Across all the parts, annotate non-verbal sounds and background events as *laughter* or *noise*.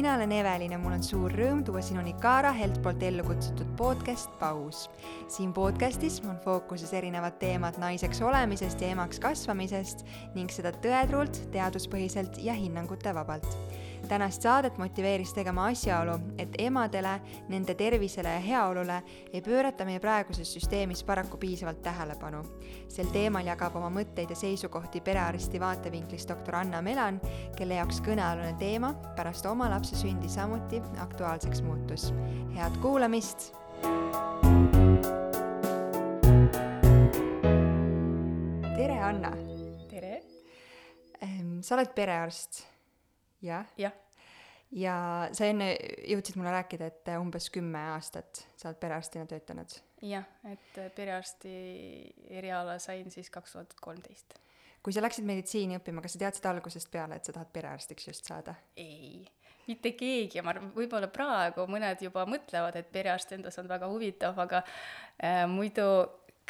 mina olen Evelin ja mul on suur rõõm tuua sinuni Kaara Helt poolt ellu kutsutud podcast Paus. siin podcastis on fookuses erinevad teemad naiseks olemisest ja emaks kasvamisest ning seda tõetruult, teaduspõhiselt ja hinnangute vabalt tänast saadet motiveeris tegema asjaolu, et emadele, nende tervisele ja heaolule ei pöörata meie praeguses süsteemis paraku piisavalt tähelepanu. sel teemal jagab oma mõtteid ja seisukohti perearsti vaatevinklist doktor Anna Melan, kelle jaoks kõnealune teema pärast oma lapse sündi samuti aktuaalseks muutus. head kuulamist! tere, Anna! tere! Ehm, sa oled perearst jah? jah. ja sa enne jõudsid mulle rääkida, et umbes kümme aastat sa oled perearstina töötanud. jah, et perearsti eriala sain siis kaks tuhat kolmteist. kui sa läksid meditsiini õppima, kas sa teadsid algusest peale, et sa tahad perearstiks just saada? ei, mitte keegi, ma arvan, võib-olla praegu mõned juba mõtlevad, et perearst endas on väga huvitav, aga äh, muidu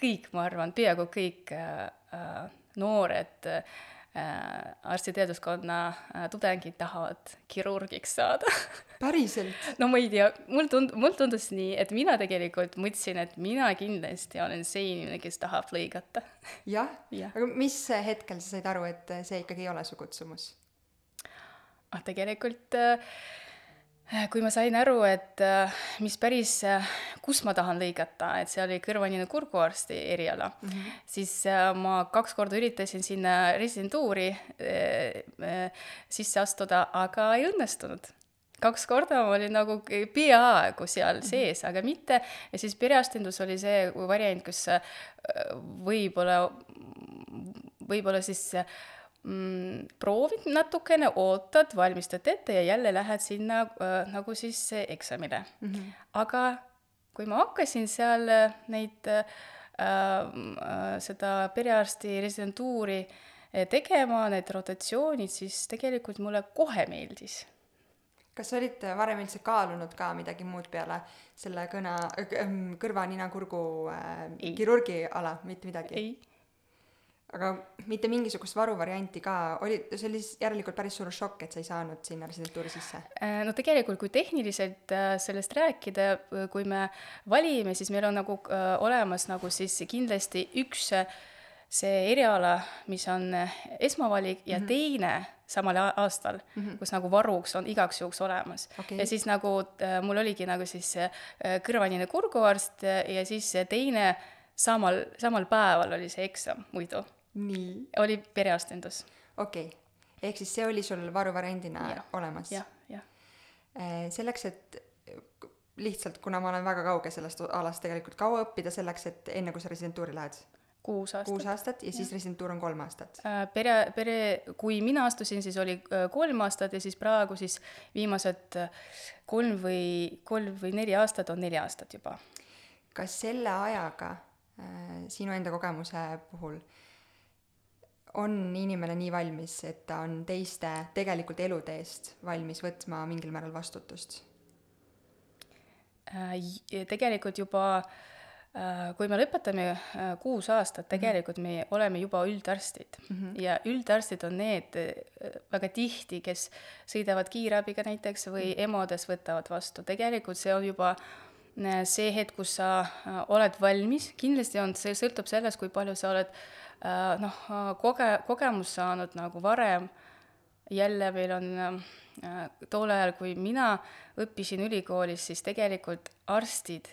kõik, ma arvan, peaaegu kõik äh, äh, noored äh, Äh, arstiteaduskonna äh, tudengid tahavad kirurgiks saada *laughs* päriselt? no ma ei tea, mul tund-, mul tundus nii, et mina tegelikult mõtlesin, et mina kindlasti olen see inimene, kes tahab lõigata. jah ja., aga mis hetkel sa said aru, et see ikkagi ei ole su kutsumus? ah, tegelikult äh, Äh, kui ma sain aru, et äh, mis päris, äh, kus ma tahan lõigata, et see oli kõrva-nina-kurguarsti eriala mm, -hmm. siis ma kaks korda üritasin sinna residentuuri sisse astuda, aga ei õnnestunud kaks korda ma olin nagu peaaegu seal mhm. sees, aga mitte, ja siis perearstindus oli see variant, kus võib-olla, võib-olla siis mm, proovid natukene, ootad, valmistad ette ja jälle lähed sinna äh, nagu siis eksamile mm. -hmm. aga kui ma hakkasin seal äh, neid äh, äh, seda perearsti residentuuri äh, tegema, need rotatsioonid, siis tegelikult mulle kohe meeldis. kas sa olid varem üldse kaalunud ka midagi muud peale selle kõne, kõrva-nina-kurgu äh, kirurgi ala, mitte midagi? ei aga mitte mingisugust varuvarianti ka, oli, see oli siis järelikult päris suur šokk, et sa ei saanud sinna residentuuri sisse? Äh, no tegelikult, kui tehniliselt äh, sellest rääkida, äh, kui me valime, siis meil on nagu olemas nagu siis kindlasti üks see eriala, mis on esmavalik ja mm -hmm. teine samal aastal mm, -hmm. kus nagu varuks on igaks juhuks olemas okay.. ja siis nagu mul oligi nagu siis kõrvanine kurguarst ja siis teine samal, samal päeval oli see eksam muidu nii. oli perearstindus. okei okay., ehk siis see oli sul varuvariandina ja. olemas ja,? jah, jah. selleks, et lihtsalt, kuna ma olen väga kauge sellest alast tegelikult, kaua õppida selleks, et enne kui sa residentuuri lähed? kuus aastat. kuus aastat ja siis ja. residentuur on kolm aastat? Äh, pere, pere, kui mina astusin, siis oli äh, kolm aastat ja siis praegu siis viimased äh, kolm või, kolm või neli aastat on neli aastat juba. kas selle ajaga äh, sinu enda kogemuse puhul äh, on inimene nii valmis, et ta on teiste tegelikult elude eest valmis võtma mingil määral vastutust? Äh, tegelikult juba äh, kui me lõpetame äh, kuus aastat, mhm. tegelikult me oleme juba üldarstid mm -hmm. ja üldarstid on need väga tihti, kes sõidavad kiirabiga näiteks või -hmm. EMO-des võtavad vastu, tegelikult see on juba see hetk, kus sa oled valmis, kindlasti on, see sõltub sellest, kui palju sa oled Äh, noh, koge-, kogemust saanud nagu varem, jälle meil on äh, tol ajal, kui mina õppisin ülikoolis, siis tegelikult arstid,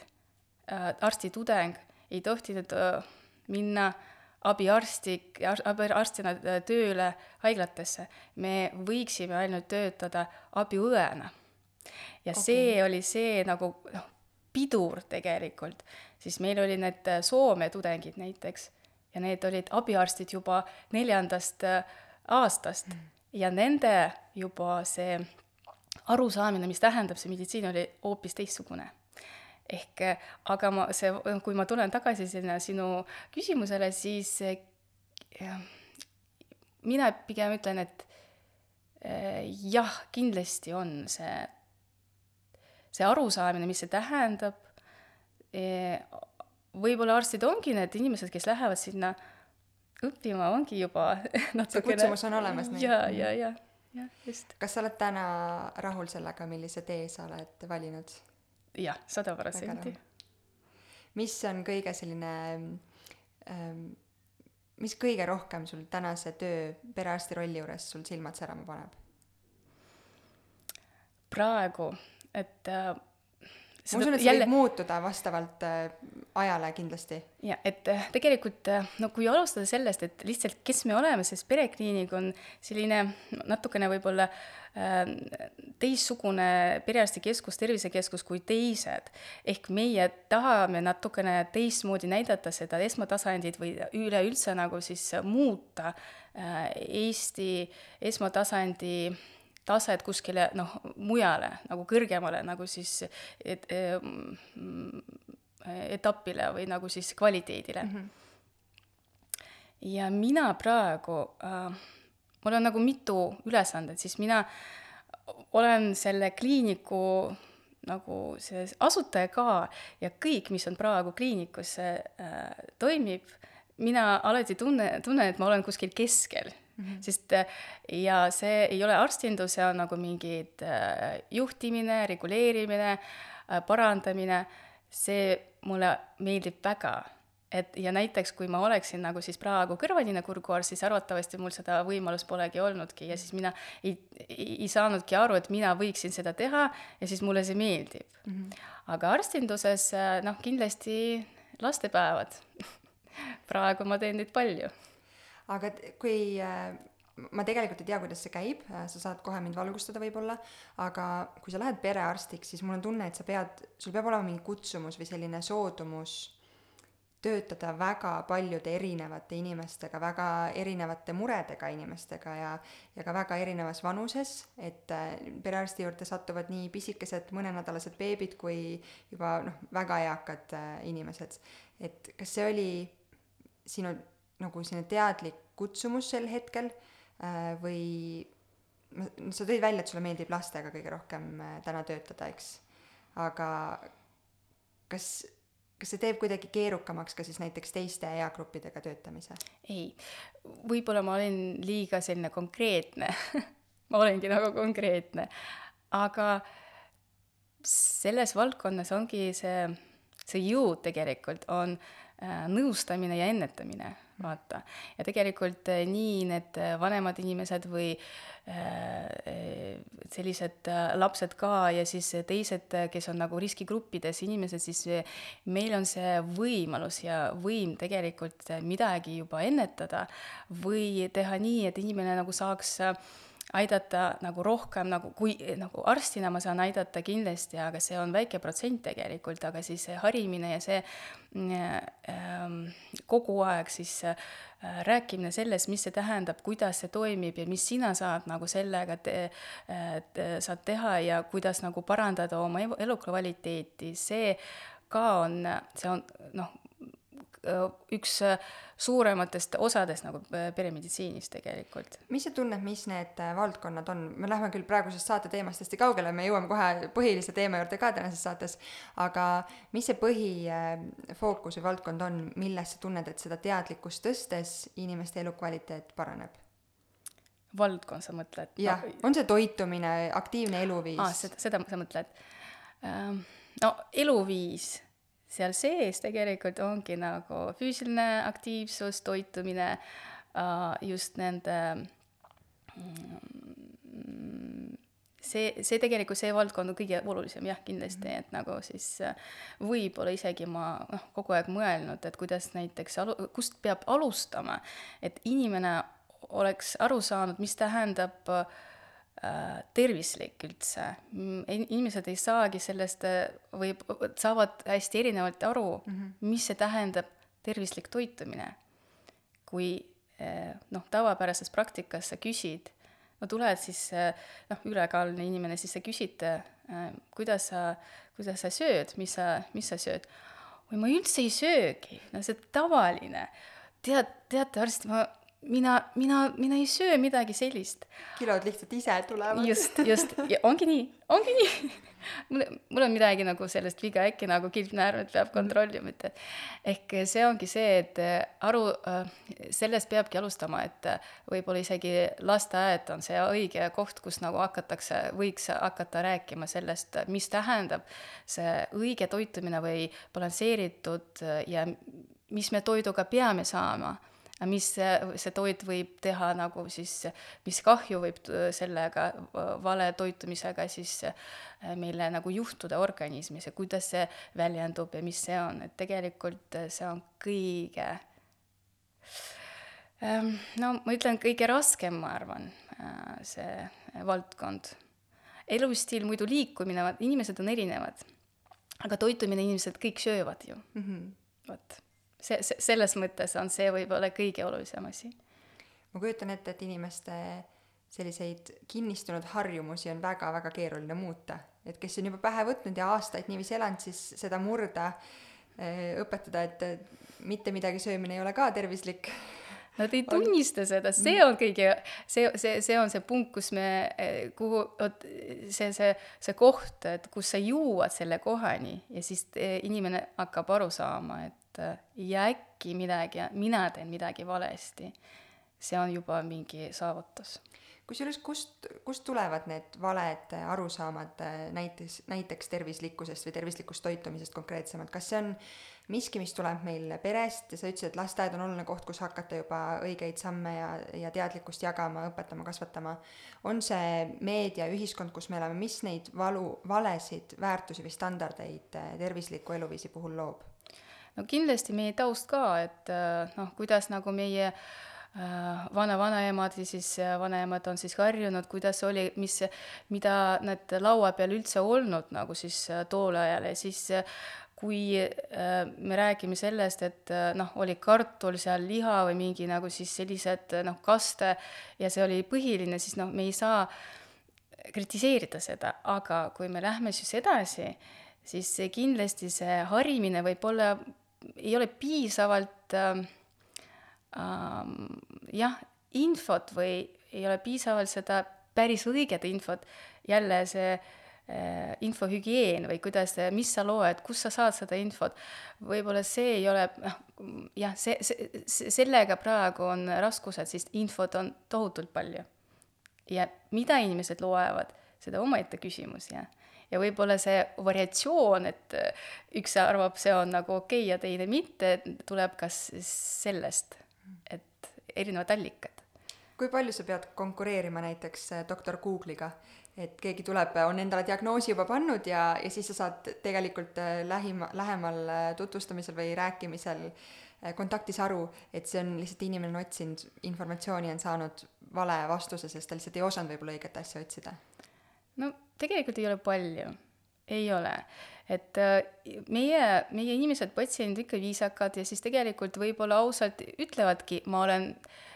äh, arstitudeng ei tohtinud minna abiarsti, abiarstina tööle haiglatesse. me võiksime ainult töötada abiõena. ja okay. see oli see nagu noh, pidur tegelikult, siis meil oli need Soome tudengid näiteks ja need olid abiarstid juba neljandast äh, aastast mm. ja nende juba see arusaamine, mis tähendab see meditsiin, oli hoopis teistsugune. ehk äh, aga ma, see, kui ma tulen tagasi sinna sinu küsimusele, siis äh, mina pigem ütlen, et jah, kindlasti on see, see arusaamine, mis see tähendab, võib-olla arstid ongi need inimesed, kes lähevad sinna õppima, ongi juba *laughs* natukene kutsumus on olemas ja, ja, ja, jah, just. kas sa oled täna rahul sellega, millise tee sa oled valinud? jah, sada protsenti. mis on kõige selline ähm,, mis kõige rohkem sul tänase töö perearsti rolli juures sul silmad särama paneb? praegu, et äh, ma usun, et see jälle... võib muutuda vastavalt äh, ajale kindlasti. ja et äh, tegelikult äh, no kui alustada sellest, et lihtsalt, kes me oleme, sest perekliinik on selline natukene võib-olla äh, teistsugune perearstikeskus, tervisekeskus kui teised. ehk meie tahame natukene teistmoodi näidata seda esmatasandit või üleüldse nagu siis muuta äh, Eesti esmatasandi äh, taset kuskile noh, mujale nagu kõrgemale nagu siis et, et, etapile või nagu siis kvaliteedile mm. -hmm. ja mina praegu äh,, mul on nagu mitu ülesandet, siis mina olen selle kliiniku nagu see asutaja ka ja kõik, mis on praegu kliinikus äh, toimib, mina alati tunne, tunnen, et ma olen kuskil keskel mm, -hmm. sest äh, ja see ei ole arstindus, see on nagu mingid äh, juhtimine, reguleerimine, äh, parandamine, see mulle meeldib väga et ja näiteks, kui ma oleksin nagu siis praegu kõrvaline kurguarst, siis arvatavasti mul seda võimalust polegi olnudki ja siis mina ei, ei, ei saanudki aru, et mina võiksin seda teha ja siis mulle see meeldib mm. -hmm. aga arstinduses noh, kindlasti lastepäevad *laughs* praegu ma teen neid palju aga kui äh, ma tegelikult ei tea, kuidas see käib, äh, sa saad kohe mind valgustada võib-olla, aga kui sa lähed perearstiks, siis mul on tunne, et sa pead, sul peab olema mingi kutsumus või selline soodumus töötada väga paljude erinevate inimestega, väga erinevate muredega inimestega ja, ja ka väga erinevas vanuses, et äh, perearsti juurde satuvad nii pisikesed mõnenädalased beebid kui juba noh, väga eakad inimesed. et kas see oli sinu nagu selline teadlik kutsumus sel hetkel äh, või sa tõid välja, et sulle meeldib lastega kõige rohkem äh, täna töötada, eks, aga kas, kas see teeb kuidagi keerukamaks ka siis näiteks teiste eagruppidega töötamise? ei, võib-olla ma olin liiga selline konkreetne. *laughs* Ma olengi nagu konkreetne, aga selles valdkonnas ongi see, see jõud tegelikult on äh, nõustamine ja ennetamine vaata. ja tegelikult eh, nii need eh, vanemad inimesed või äh, sellised lapsed ka ja siis teised, kes on nagu riskigruppides inimesed, siis meil on see võimalus ja võim tegelikult midagi juba ennetada või teha nii, et inimene nagu saaks aidata nagu rohkem nagu, kui nagu arstina ma saan aidata kindlasti, aga see on väike protsent tegelikult, aga siis see harimine ja see ähm, kogu aeg siis äh, rääkimine sellest, mis see tähendab, kuidas see toimib ja mis sina saad nagu sellega te, te, saad teha ja kuidas nagu parandada oma elukvaliteeti, see ka on, see on noh, üks suurematest osadest nagu peremeditsiinis tegelikult. mis sa tunned, mis need valdkonnad on, me läheme küll praegusest saate teemast hästi kaugele, me jõuame kohe põhilise teema juurde ka tänases saates, aga mis see põhifookus või valdkond on, milles sa tunned, et seda teadlikkust tõstes inimeste elukvaliteet paraneb? valdkond, sa mõtled? jah no,, on see toitumine, aktiivne eluviis ah,? seda, seda sa mõtled? no eluviis seal sees tegelikult ongi nagu füüsiline aktiivsus, toitumine, äh, just nende mm, see, see tegelikult, see valdkond on kõige olulisem jah, kindlasti, et nagu siis äh, võib-olla isegi ma noh, kogu aeg mõelnud, et kuidas näiteks alu-, kust peab alustama, et inimene oleks aru saanud, mis tähendab äh, Äh, tervislik üldse. inimesed ei saagi sellest äh, või saavad hästi erinevalt aru mm, -hmm. mis see tähendab tervislik toitumine. kui äh, noh, tavapärases praktikas sa küsid, no tuled siis noh, ülekaaluline inimene, siis sa küsid, kuidas sa, kuidas sa sööd, mis sa, mis sa sööd. oi, ma üldse ei söögi, no see tavaline. tead, teate arst, ma mina, mina, mina ei söö midagi sellist. kilod lihtsalt ise tulevad. just, *laughs* just, ja ongi nii, ongi nii *laughs* mul, mul on midagi nagu sellest viga, äkki nagu kildnäärmed peab kontrollima, et ehk see ongi see, et aru, sellest peabki alustama, et võib-olla isegi lasteaed on see õige koht, kus nagu hakatakse, võiks hakata rääkima sellest, mis tähendab see õige toitumine või balansseeritud ja mis me toiduga peame saama mis see toit võib teha nagu siis, mis kahju võib sellega vale toitumisega siis äh, meile nagu juhtuda organismis ja kuidas see väljendub ja mis see on, et tegelikult see on kõige ähm, no ma ütlen, kõige raskem, ma arvan, äh, see valdkond. elustiil, muidu liikumine, inimesed on erinevad. aga toitumine inimesed kõik söövad ju mm. -hmm. vot see, see, selles mõttes on see võib-olla kõige olulisem asi. ma kujutan ette, et inimeste selliseid kinnistunud harjumusi on väga-väga keeruline muuta, et kes on juba pähe võtnud ja aastaid niiviisi elanud, siis seda murda, eh, õpetada, et mitte midagi söömine ei ole ka tervislik. Nad ei *laughs* tunnista on... seda, see on kõige, see, see, see on see punkt, kus me, eh, kuhu, vot see, see, see koht, et kus sa jõuad selle kohani ja siis eh, inimene hakkab aru saama, et et ja äkki midagi, mina teen midagi valesti, see on juba mingi saavutus. kusjuures kust, kust tulevad need valed arusaamad näiteks, näiteks tervislikkusest või tervislikust toitumisest konkreetsemalt, kas see on miski, mis tuleb meil perest ja sa ütlesid, et lasteaed on oluline koht, kus hakata juba õigeid samme ja, ja teadlikkust jagama, õpetama, kasvatama. on see meedia, ühiskond, kus me elame, mis neid valu, valesid väärtusi või standardeid tervisliku eluviisi puhul loob? No kindlasti meie taust ka, et äh, noh, kuidas nagu meie äh, vana-vanaemad ja siis äh, vanaemad on siis harjunud, kuidas oli, mis, mida nad laua peal üldse olnud nagu siis tool ajal. Ja siis kui me räägime sellest, et noh, oli kartul seal, liha või mingi nagu siis sellised noh, kaste ja see oli põhiline, siis noh, me ei saa kritiseerida seda, aga kui me lähme siis edasi, siis kindlasti see harimine võib olla ei ole piisavalt äh, äh, jah, infot või ei ole piisavalt seda päris õiget infot, jälle see äh, infohügieen või kuidas, mis sa loed, kust sa saad seda infot, võib-olla see ei ole, noh, jah, see, see, sellega praegu on raskused, sest infot on tohutult palju. ja mida inimesed loevad, seda omaette küsimus, jah ja võib-olla see variatsioon, et äh, üks arvab, see on nagu okei okay ja teine mitte, tuleb kas sellest, et erinevad allikad. kui palju sa pead konkureerima näiteks äh, doktor Google'iga, et keegi tuleb, on endale diagnoosi juba pannud ja, ja siis sa saad tegelikult äh, lähima, lähemal tutvustamisel või rääkimisel kontaktis aru, et see on lihtsalt inimene on otsinud informatsiooni, on saanud vale vastuse, sest ta lihtsalt ei osanud võib-olla õiget asja otsida no tegelikult ei ole palju, ei ole. et äh, meie, meie inimesed, patsiendid ikka viisakad ja siis tegelikult võib-olla ausalt ütlevadki, ma olen,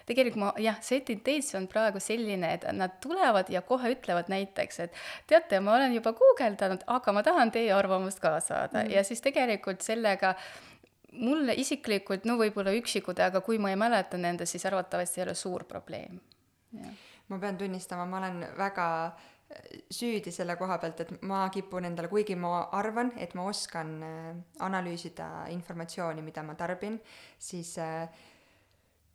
tegelikult ma jah, see tendents on praegu selline, et nad tulevad ja kohe ütlevad näiteks, et teate, ma olen juba guugeldanud, aga ma tahan teie arvamust ka saada mm -hmm. ja siis tegelikult sellega mulle isiklikult, no võib-olla üksikud, aga kui ma ei mäleta nendest, siis arvatavasti ei ole suur probleem. ma pean tunnistama, ma olen väga äh, süüdi selle koha pealt, et ma kipun endale, kuigi ma arvan, et ma oskan äh, analüüsida informatsiooni, mida ma tarbin, siis äh,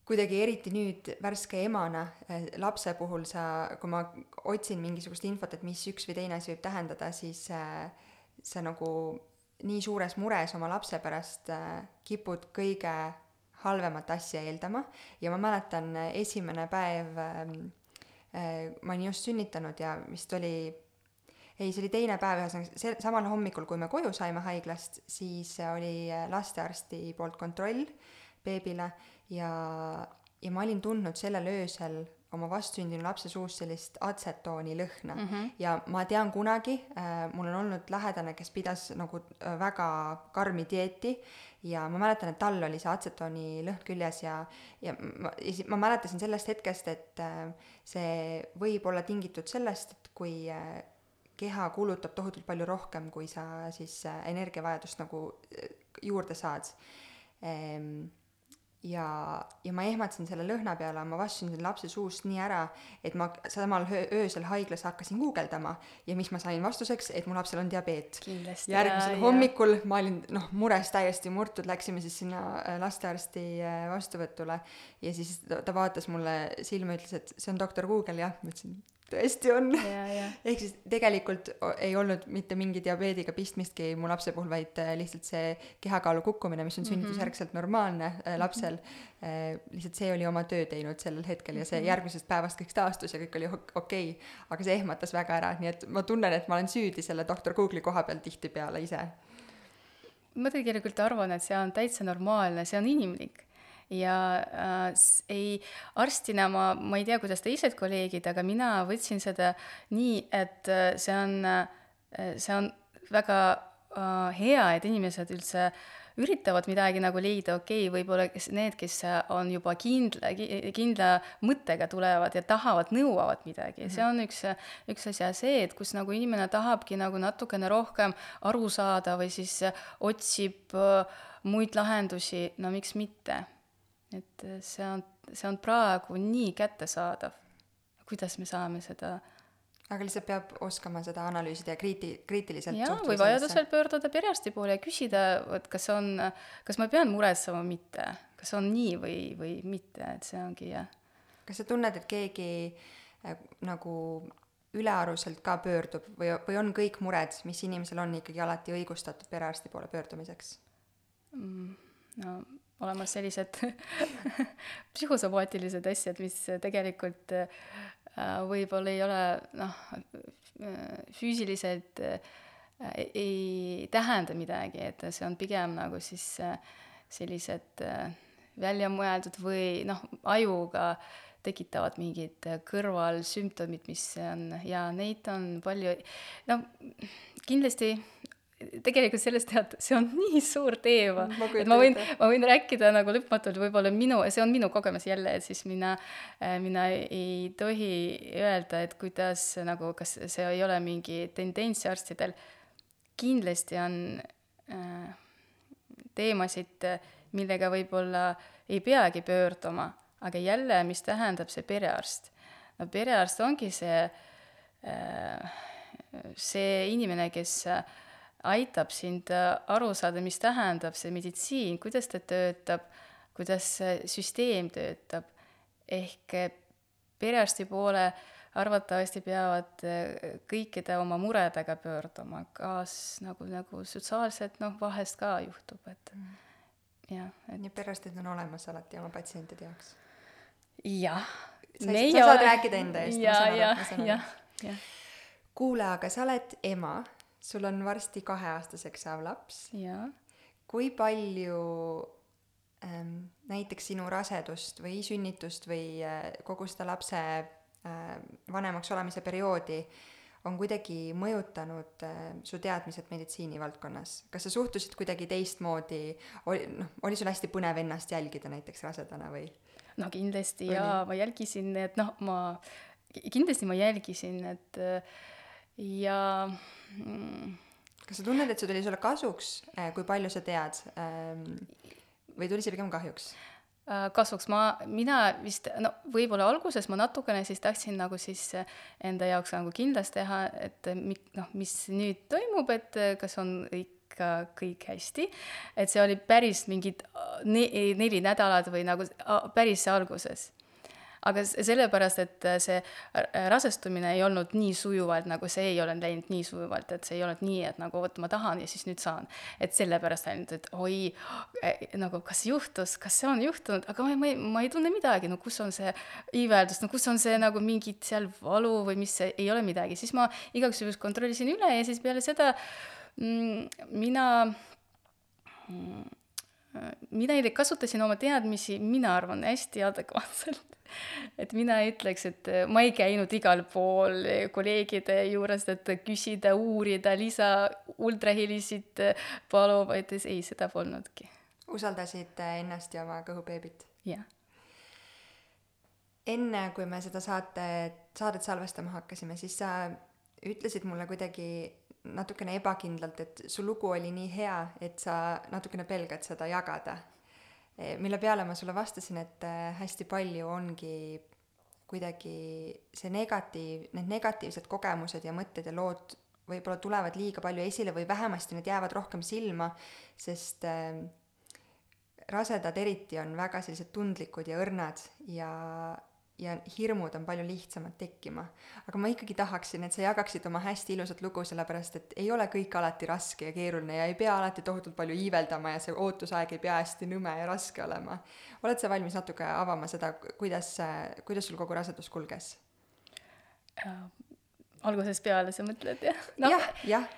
kuidagi eriti nüüd värske emana äh, lapse puhul sa, kui ma otsin mingisugust infot, et mis üks või teine asi võib tähendada, siis sa nagu nii suures mures oma lapse pärast kipud kõige halvemat asja eeldama. Ja ma mäletan esimene päev ähm, Äh, ma olin just sünnitanud ja vist oli, ei, see oli teine päev, ühesõnaga see, samal hommikul, kui me koju saime haiglast, siis oli äh, lastearsti poolt kontroll beebile ja, ja ma olin tundnud sellel öösel oma vastsündinud lapse suust sellist atsetooni lõhna mm -hmm. ja ma tean kunagi äh,, mul on olnud lähedane, kes pidas nagu äh, väga karmi dieeti ja ma mäletan, et tal oli see atsetooni lõhn küljes ja, ja ma, ma mäletasin sellest hetkest, et äh, see võib olla tingitud sellest, et kui äh, keha kulutab tohutult palju rohkem, kui sa siis äh, energiavajadust nagu juurde saad. Ehm, ja, ja ma ehmatasin selle lõhna peale, ma vastusin selle lapse suust nii ära, et ma samal öö, öösel haiglas hakkasin guugeldama ja mis ma sain vastuseks, et mu lapsel on diabeet. järgmisel ja, hommikul ja. ma olin noh, mures täiesti murtud, läksime siis sinna äh, lastearsti äh, vastuvõtule ja siis ta, ta vaatas mulle silma, ütles, et see on doktor Google jah, ma ütlesin tõesti on. ehk siis tegelikult ei olnud mitte mingi diabeediga pistmistki mu lapse puhul, vaid äh, lihtsalt see kehakaalu kukkumine, mis on mhm. sünnitusjärgselt normaalne äh, lapsel äh,, lihtsalt see oli oma töö teinud sellel hetkel ja see mhm. järgmisest päevast kõik taastus ja kõik oli okei okay,. aga see ehmatas väga ära, nii et ma tunnen, et ma olen süüdi selle doktor Google'i koha peal tihtipeale ise. ma tegelikult arvan, et see on täitsa normaalne, see on inimlik ja äh, ei, arstina ma, ma ei tea, kuidas teised kolleegid, aga mina võtsin seda nii, et äh, see on, äh, see on väga äh, hea, et inimesed üldse üritavad midagi nagu leida, okei okay,, võib-olla kes, need, kes on juba kindla, kindla mõttega tulevad ja tahavad, nõuavad midagi. Mm, -hmm. see on üks, üks asi ja see, et kus nagu inimene tahabki nagu natukene rohkem aru saada või siis otsib äh, muid lahendusi, no miks mitte et äh, see on, see on praegu nii kättesaadav. kuidas me saame seda aga lihtsalt peab oskama seda analüüsida ja kriiti-, kriitiliselt jaa, või vajadusel pöörduda perearsti poole ja küsida, et kas on, kas ma pean muretsema või mitte, kas on nii või, või mitte, et see ongi jah. kas sa tunned, et keegi äh, nagu ülearuselt ka pöördub või, või on kõik mured, mis inimesel on, ikkagi alati õigustatud perearsti poole pöördumiseks mm,? no olemas sellised *laughs* psühhosomaatilised asjad, mis tegelikult äh, võib-olla ei ole noh, füüsiliselt äh, ei tähenda midagi, et see on pigem nagu siis äh, sellised välja mõeldud või noh, ajuga tekitavad mingid kõrvalsümptomid, mis on ja neid on palju, no kindlasti tegelikult sellest tead, see on *laughs* nii suur teema, et ma võin, ma võin rääkida nagu lõpmatult, võib-olla minu, see on minu kogemus jälle, et siis mina, äh, mina ei tohi öelda, et kuidas nagu, kas see ei ole mingi tendents arstidel. kindlasti on äh, teemasid, millega võib-olla ei peagi pöörduma, aga jälle, mis tähendab see perearst? no perearst ongi see äh,, see inimene, kes äh, aitab sind äh, aru saada, mis tähendab see meditsiin, kuidas ta töötab, kuidas see süsteem töötab. ehk äh, perearsti poole arvatavasti peavad äh, kõikide oma muredega pöörduma, kas nagu, nagu sotsiaalselt noh, vahest ka juhtub, et mm. jah, et nii perearstid on olemas alati oma patsientide jaoks? jah. sa, sa saad rääkida enda eest, aru, ma saan aru. kuule, aga sa oled ema sul on varsti kaheaastaseks saav laps. kui palju ähm, näiteks sinu rasedust või sünnitust või äh, kogu seda lapse äh, vanemaks olemise perioodi on kuidagi mõjutanud äh, su teadmised meditsiinivaldkonnas? kas sa suhtusid kuidagi teistmoodi, oli, noh, oli sul hästi põnev ennast jälgida näiteks rasedana või? no kindlasti või jaa, ma jälgisin, et noh, ma, kindlasti ma jälgisin, et äh, ja mm, kas sa tunned, et see tuli sulle kasuks, äh, kui palju sa tead ähm, või tuli see pigem kahjuks? Äh, kasuks. Ma, mina vist, no võib-olla alguses ma natukene siis tahtsin nagu siis enda jaoks nagu kindlaks teha, et mi-, noh, mis nüüd toimub, et kas on ikka kõik hästi, et see oli päris mingid ne-, neli nädalat või nagu päris alguses aga sellepärast, et äh, see äh, rasestumine ei olnud nii sujuvalt, nagu see ei ole läinud nii sujuvalt, et see ei olnud nii, et nagu vot ma tahan ja siis nüüd saan. et sellepärast ainult, et oi, äh, nagu kas juhtus, kas see on juhtunud, aga ma, ma ei, ma ei tunne midagi, no kus on see iiveldus, no kus on see nagu mingit seal valu või mis, ei ole midagi, siis ma igaks juhuks kontrollisin üle ja siis peale seda mm, mina mm, mina kasutasin oma teadmisi, mina arvan, hästi adekvaatselt et mina ütleks, et äh, ma ei käinud igal pool kolleegide juures, et küsida, uurida, lisa ultrahelisid palun, vaid ei, seda polnudki. usaldasid äh, ennast ja oma kõhubeebit? jah. enne, kui me seda saate, saadet salvestama hakkasime, siis sa ütlesid mulle kuidagi natukene ebakindlalt, et su lugu oli nii hea, et sa natukene pelgad seda jagada mille peale ma sulle vastasin, et eh, hästi palju ongi kuidagi see negatiiv, need negatiivsed kogemused ja mõtted ja lood võib-olla tulevad liiga palju esile või vähemasti need jäävad rohkem silma, sest äh, rasedad eriti on väga sellised tundlikud ja õrnad ja, ja hirmud on palju lihtsamad tekkima. aga ma ikkagi tahaksin, et sa jagassid oma hästi ilusat lugu, sellepärast et ei ole kõik alati raske ja keeruline ja ei pea alati tohutult palju iiveldama ja see ootusaeg ei pea hästi nõme ja raske olema. oled sa valmis natuke avama seda, kuidas, kuidas sul kogu rasedus kulges? algusest peale sa mõtled, jah no.? jah, jah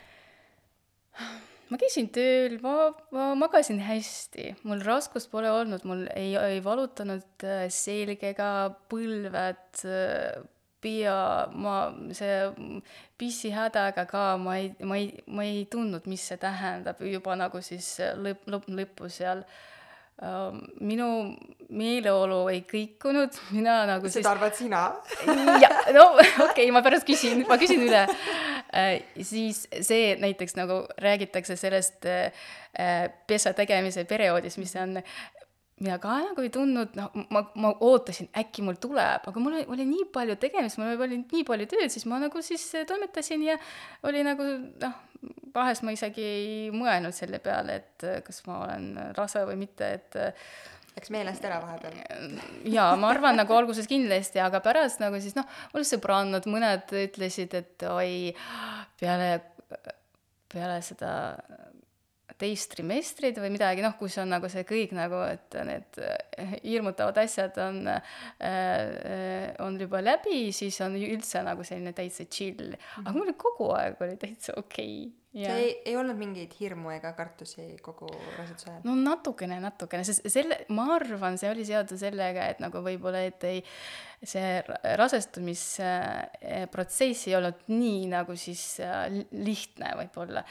ma käisin tööl, ma, ma magasin hästi, mul raskust pole olnud, mul ei, ei valutanud äh, selg ega põlved, äh, pea, ma, see pissihädaga ka ma ei, ma ei, ma ei tundnud, mis see tähendab juba nagu siis lõpp, lõpp, lõppu seal. uh, minu meeleolu ei kõikunud, *laughs* mina nagu seda siis... arvad sina? *laughs* jah, no okei okay,, ma pärast küsin, ma küsin üle Äh, siis see näiteks nagu räägitakse sellest äh, äh, pesa tegemise perioodis, mis on mina ka nagu ei tundnud, noh, ma, ma ootasin, äkki mul tuleb, aga mul oli, oli nii palju tegemist, mul oli nii palju tööd, siis ma nagu siis toimetasin ja oli nagu noh, vahest ma isegi ei mõelnud selle peale, et kas ma olen rase või mitte, et Läks meelest ära vahepeal? jaa, ma arvan nagu alguses kindlasti, aga pärast nagu siis noh, mul sõbrannad, mõned ütlesid, et oi, peale, peale seda teist trimestrit või midagi, noh, kus on nagu see kõik nagu, et need hirmutavad asjad on äh,, on juba läbi, siis on üldse nagu selline täitsa chill. aga mul kogu aeg oli täitsa okei okay Ja. see ei, ei olnud mingeid hirmu ega kartusi kogu raseduse ajal? no natukene, natukene, sest selle, ma arvan, see oli seotud sellega, et nagu võib-olla, et ei, see rasestumisprotsess ei olnud nii nagu siis äh, lihtne võib-olla.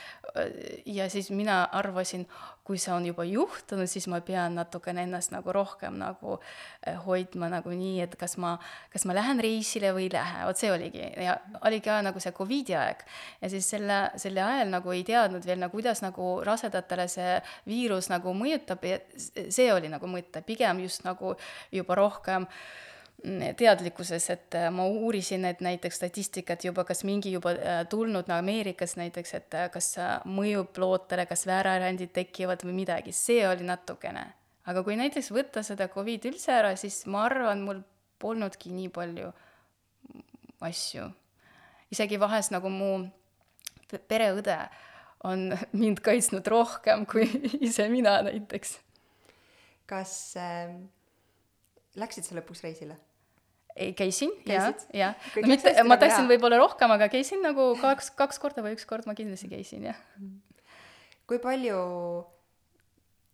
ja siis mina arvasin, kui see on juba juhtunud, siis ma pean natukene ennast nagu rohkem nagu äh, hoidma nagu nii, et kas ma, kas ma lähen reisile või ei lähe, vot see oligi ja oli ka nagu see Covidi aeg. ja siis selle, selle ajal nagu ei teadnud veel nagu, kuidas nagu rasedatele see viirus nagu mõjutab ja see oli nagu mõte, pigem just nagu juba rohkem äh, teadlikkuses, et äh, ma uurisin, et näiteks statistikat juba, kas mingi juba äh, tulnud no Ameerikas näiteks, et äh, kas mõjub lootele, kas väärarändid tekivad või midagi, see oli natukene. aga kui näiteks võtta seda Covid üldse ära, siis ma arvan, mul polnudki nii palju asju. isegi vahest nagu mu pereõde on *laughs* mind kaitsnud rohkem kui *laughs* ise mina näiteks. kas äh, läksid sa lõpuks reisile? Käisin, jah, jah. no mitte, ma tahtsin võib-olla rohkem, aga käisin nagu kaks, kaks korda või üks kord ma kindlasti käisin, jah. kui palju,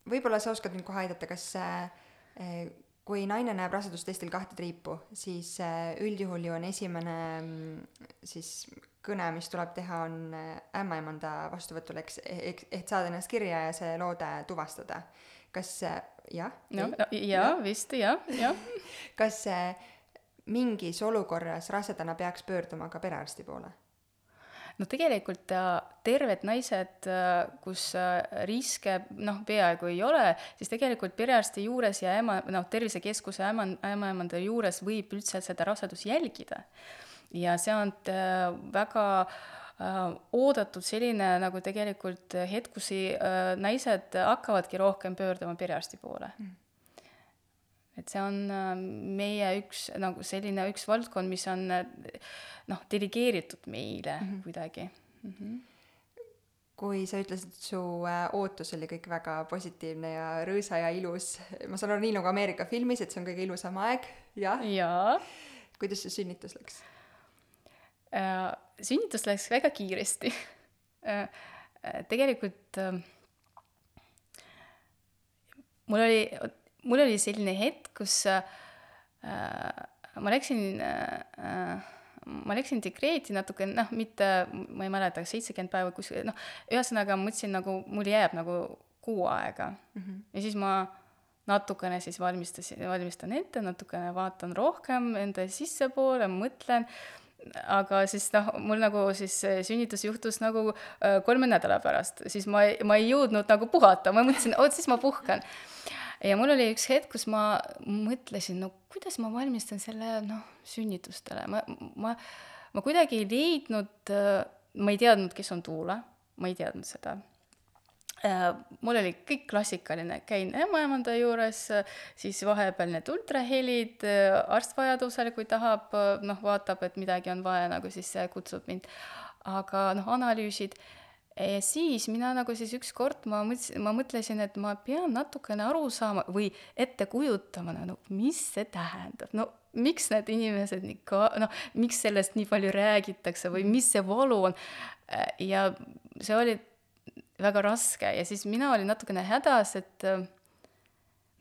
võib-olla sa oskad mind kohe aidata, kas äh, kui naine näeb rasedustestil kahte triipu, siis äh, üldjuhul ju on esimene mm, siis kõne, mis tuleb teha, on äh, ämmaemanda vastuvõtul, eks, ehk saada ennast kirja ja see loode tuvastada. kas jah? no, no jaa ja,, vist jah, jah. *laughs* kas mingis olukorras rasedana peaks pöörduma ka perearsti poole? no tegelikult äh, terved naised, äh, kus äh, riske noh, peaaegu ei ole, siis tegelikult perearsti juures ja ema, noh, tervisekeskuse ema, ämmaemanda juures võib üldse seda rasedust jälgida. ja see on väga oodatud selline nagu tegelikult hetk, kus naised hakkavadki rohkem pöörduma perearsti poole mm et see on äh, meie üks nagu selline üks valdkond, mis on äh, noh, delegeeritud meile mm -hmm. kuidagi mm. -hmm kui sa ütlesid, et su äh, ootus oli kõik väga positiivne ja rõõsa ja ilus, ma saan aru, nii nagu Ameerika filmis, et see on kõige ilusam aeg, jah? jaa. kuidas see sünnitus läks äh,? sünnitus läks väga kiiresti äh,. tegelikult äh, mul oli mul oli selline hetk, kus äh, ma läksin äh, ma läksin dekreeti natuke, noh, mitte, ma ei mäleta, seitsekümmend päeva kuskil, noh, ühesõnaga ma mõtlesin nagu, mul jääb nagu kuu aega mm. -hmm. ja siis ma natukene siis valmistasin, valmistan ette, natukene vaatan rohkem enda sissepoole, mõtlen, aga siis noh, mul nagu siis sünnitus juhtus nagu äh, kolme nädala pärast, siis ma ma ei jõudnud nagu puhata, ma mõtlesin, oot, siis ma puhkan ja mul oli üks hetk, kus ma mõtlesin, no kuidas ma valmistan selle, noh, sünnitustele, ma, ma, ma kuidagi ei leidnud, ma ei teadnud, kes on Tuula, ma ei teadnud seda Äh, mul oli kõik klassikaline, käin ämmaemanda juures, siis vahepeal need ultrahelid, äh, arst vajadusel, kui tahab, noh, vaatab, et midagi on vaja, nagu siis kutsub mind. aga noh, analüüsid. Ja siis mina nagu siis ükskord ma mõtlesin, ma mõtlesin, et ma pean natukene aru saama või ette kujutama, no mis see tähendab, no miks need inimesed nii ka, noh, miks sellest nii palju räägitakse või mis see valu on. Ja see oli väga raske ja siis mina olin natukene hädas, et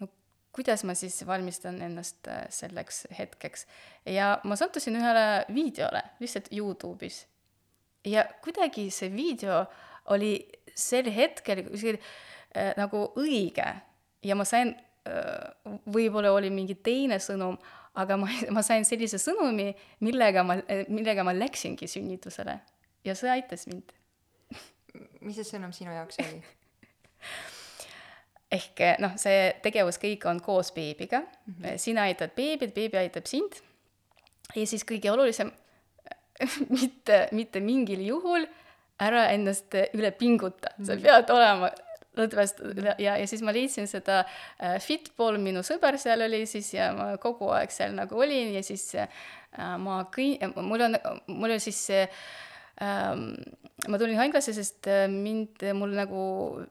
no kuidas ma siis valmistan ennast äh, selleks hetkeks. ja ma sattusin ühele videole lihtsalt Youtube'is. Ja kuidagi see video oli sel hetkel kuskil äh, nagu õige. Ja ma sain äh,, võib-olla oli mingi teine sõnum, aga ma, *laughs* ma sain sellise sõnumi, millega ma, millega ma läksingi sünnitusele. Ja see aitas mind. *laughs* Mis see sõnum sinu jaoks oli? *laughs* ehk eh, noh, see tegevus kõik on koos beebiga. Mm, -hmm. sina aitad beebit, beebi aitab sind. Ja siis kõige olulisem, *laughs* mitte, mitte mingil juhul ära ennast üle pinguta. Sa pead olema lõdvest ja, ja siis ma leidsin seda äh, Fitball, minu sõber seal oli siis ja ma kogu aeg seal nagu olin ja siis äh, ma kõi-, mul on, mul oli siis äh, ähm, ma tulin haiglasse, sest äh, mind, mul nagu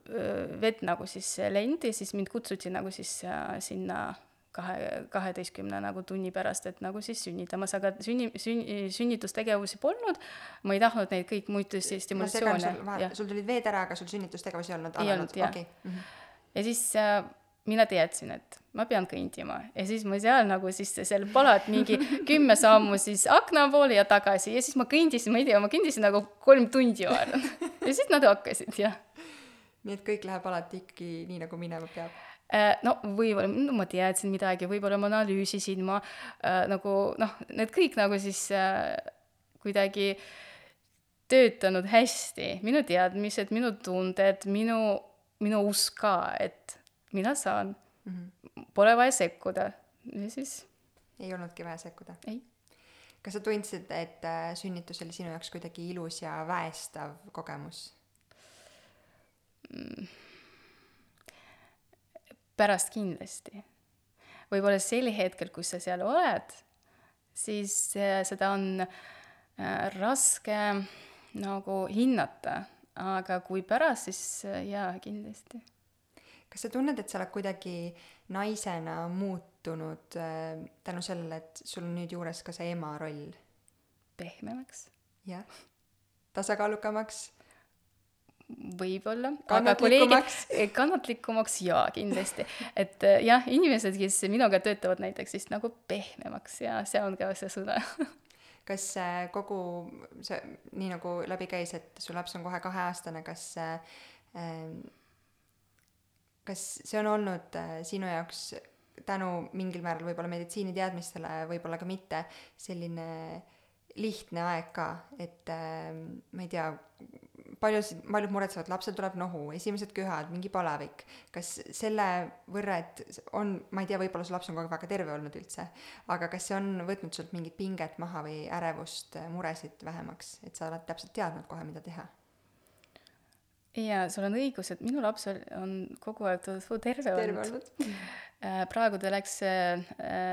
äh, vett nagu siis lendi, siis mind kutsuti nagu siis äh, sinna kahe, kaheteistkümne nagu tunni pärast, et nagu siis sünnitamas, aga sünni, sünni, sünnitustegevusi polnud. ma ei tahtnud neid kõik muid stimulatsioone. sul tulid veed ära, aga sul sünnitustegevusi ei olnud alanud? ei olnud, jah okay.. Mm -hmm. ja siis äh, mina teadsin, et ma pean kõndima ja siis ma seal nagu siis seal palat mingi *laughs* kümme sammu siis akna poole ja tagasi ja siis ma kõndisin, ma ei tea, ma kõndisin nagu kolm tundi ma arvan. ja siis nad hakkasid, jah. nii et kõik läheb alati ikkagi nii, nagu minema peab? Äh, no võib-olla no, ma teadsin midagi, võib-olla ma analüüsisin, ma äh, nagu noh, need kõik nagu siis äh, kuidagi töötanud hästi, minu teadmised, minu tunded, minu, minu usk ka, et mina saan mm. -hmm. Pole vaja sekkuda ja siis. ei olnudki vaja sekkuda? ei. kas sa tundsid, et äh, sünnitus oli sinu jaoks kuidagi ilus ja väestav kogemus mm.? Pärast kindlasti. võib-olla sel hetkel, kus sa seal oled, siis äh, seda on äh, raske nagu hinnata, aga kui pärast, siis jaa, kindlasti kas sa tunned, et sa oled kuidagi naisena muutunud tänu sellele, et sul on nüüd juures ka see ema roll? pehmemaks. jah. tasakaalukamaks? Võib-olla. kannatlikumaks? kannatlikumaks jaa, kindlasti. et äh, jah, inimesed, kes minuga töötavad näiteks, siis nagu pehmemaks ja see on ka see sõna *laughs* kas äh, kogu see, nii nagu läbi käis, et su laps on kohe kaheaastane, kas kas see on olnud sinu jaoks tänu mingil määral võib-olla meditsiiniteadmistele, võib-olla ka mitte, selline lihtne aeg ka, et ma ei tea, paljusid, paljud muretsevad, lapsel tuleb nohu, esimesed köhad, mingi palavik. kas selle võrra, et on, ma ei tea, võib-olla su laps on kogu aeg väga terve olnud üldse, aga kas see on võtnud sult mingit pinget maha või ärevust, muresid vähemaks, et sa oled täpselt teadnud kohe, mida teha? Jaa, sul on õigus, et minu laps on kogu aeg terve, terve olnud. *laughs* Äh, praegu ta läks äh,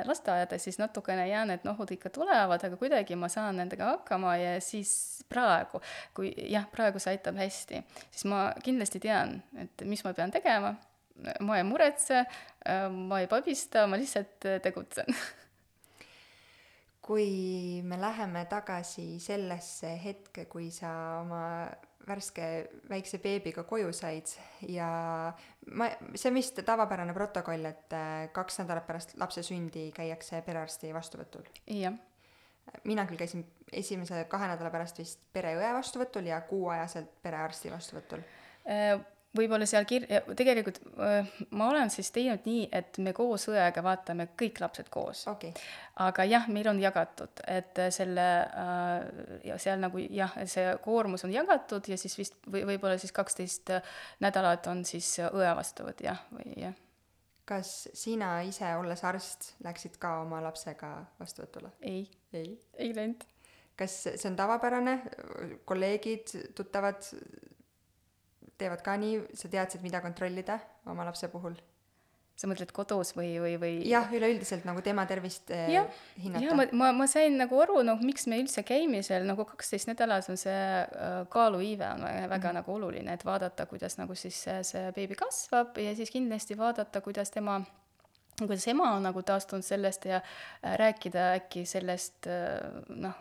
lasteaeda, siis natukene ja need nohud ikka tulevad, aga kuidagi ma saan nendega hakkama ja siis praegu, kui jah, praegu see aitab hästi, siis ma kindlasti tean, et mis ma pean tegema. ma ei muretse, äh, ma ei pabista, ma lihtsalt tegutsen kui me läheme tagasi sellesse hetke, kui sa oma värske väikse beebiga koju said ja ma, see on vist tavapärane protokoll, et äh, kaks nädalat pärast lapse sündi käiakse perearsti vastuvõtul. jah. mina küll käisin esimese kahe nädala pärast vist pereõe vastuvõtul ja kuuajaselt perearsti vastuvõtul äh, võib-olla seal kir-, tegelikult ma olen siis teinud nii, et me koos õega vaatame kõik lapsed koos okay.. aga jah, meil on jagatud, et selle ja seal nagu jah, see koormus on jagatud ja siis vist või võib-olla siis kaksteist nädalat on siis õe vastuvõtt jah, või jah. kas sina ise, olles arst, läksid ka oma lapsega vastuvõtule? ei, ei. ei läinud. kas see on tavapärane, kolleegid, tuttavad teevad ka nii, sa teadsid, mida kontrollida oma lapse puhul? sa mõtled kodus või, või, või? jah, üleüldiselt nagu tema tervist eh, jah, hinnata. jah, ma, ma, ma sain nagu aru, noh, miks me üldse käime seal, nagu kaksteist nädalas on see äh, kaaluiive on väga, väga mm. nagu oluline, et vaadata, kuidas nagu siis see, see beebi kasvab ja siis kindlasti vaadata, kuidas tema kuidas ema on nagu taastunud sellest ja äh, rääkida äkki sellest äh, noh,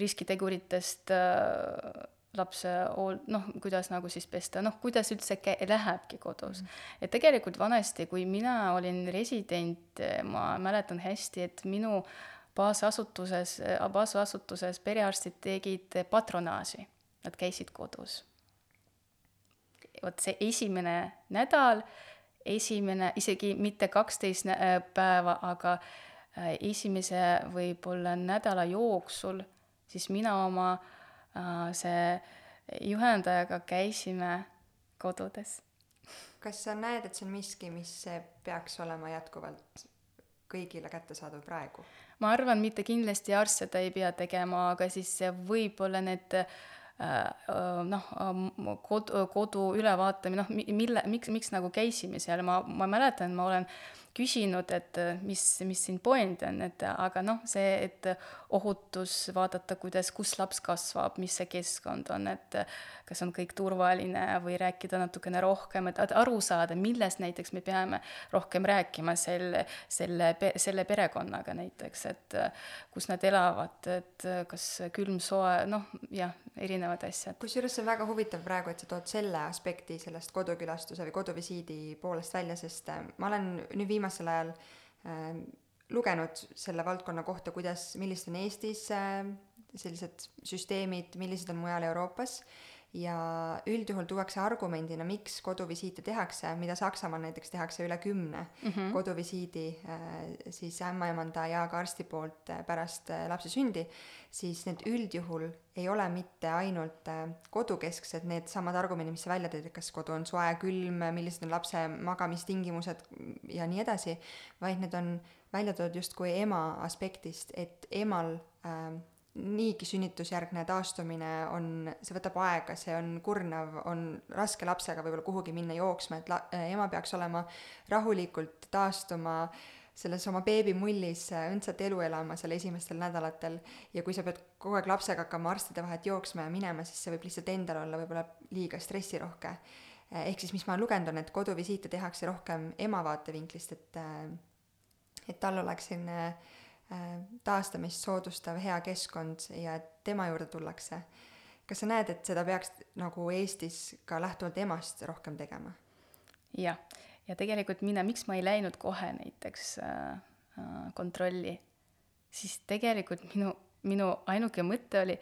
riskiteguritest äh, lapse hool-, noh, kuidas nagu siis pesta, noh, kuidas üldse kä-, lähebki kodus mm. -hmm. et tegelikult vanasti, kui mina olin resident, ma mäletan hästi, et minu baasasutuses, baasasutuses perearstid tegid patronaaži, nad käisid kodus. vot see esimene nädal, esimene, isegi mitte kaksteist päeva, aga äh, esimese võib-olla nädala jooksul siis mina oma äh, Äh, see juhendajaga käisime kodudes. kas sa näed, et see on miski, mis peaks olema jätkuvalt kõigile kättesaadav praegu? ma arvan, mitte kindlasti arst seda ei pea tegema, aga siis võib-olla need äh, äh, noh, kodu, kodu ülevaatamine, noh, mille, miks, miks nagu käisime seal, ma, ma mäletan, ma olen äh, küsinud, et äh, mis, mis siin point on, et aga noh, see, et ohutus, vaadata, kuidas, kus laps kasvab, mis see keskkond on, et kas on kõik turvaline või rääkida natukene rohkem, et aru saada, millest näiteks me peame rohkem rääkima selle, selle, selle perekonnaga näiteks, et kus nad elavad, et kas külm, soe, noh, jah, erinevad asjad. kusjuures see on väga huvitav praegu, et sa tood selle aspekti sellest kodukülastuse või koduvisiidi poolest välja, sest äh, ma olen nüüd viimasel ajal äh, lugenud selle valdkonna kohta, kuidas, millised on Eestis äh, sellised süsteemid, millised on mujal Euroopas ja üldjuhul tuuakse argumendina, miks koduvisiite tehakse, mida Saksamaal näiteks tehakse üle kümne mm -hmm. koduvisiidi äh, siis ämmaemanda ja ka arsti poolt äh, pärast äh, lapse sündi, siis need üldjuhul ei ole mitte ainult kodukesksed needsamad argumendid, mis sa välja tõid, et kas kodu on soe, külm, millised on lapse magamistingimused ja nii edasi, vaid need on välja toodud justkui ema aspektist, et emal äh, niigi sünnitusjärgne taastumine on, see võtab aega, see on kurnav, on raske lapsega võib-olla kuhugi minna jooksma, et la-, ema peaks olema rahulikult taastuma selles oma beebimullis õndsat elu elama seal esimestel nädalatel ja kui sa pead kogu aeg lapsega hakkama arstide vahet jooksma ja minema, siis see võib lihtsalt endal olla võib-olla liiga stressirohke. ehk siis, mis ma olen lugenud, on, et koduvisiite tehakse rohkem ema vaatevinklist, et et tal oleks selline äh, Äh, taastamist soodustav hea keskkond ja tema juurde tullakse. kas sa näed, et seda peaks nagu Eestis ka lähtuvalt emast rohkem tegema? jah, ja tegelikult mina, miks ma ei läinud kohe näiteks äh, äh, kontrolli, siis tegelikult minu, minu ainuke mõte oli,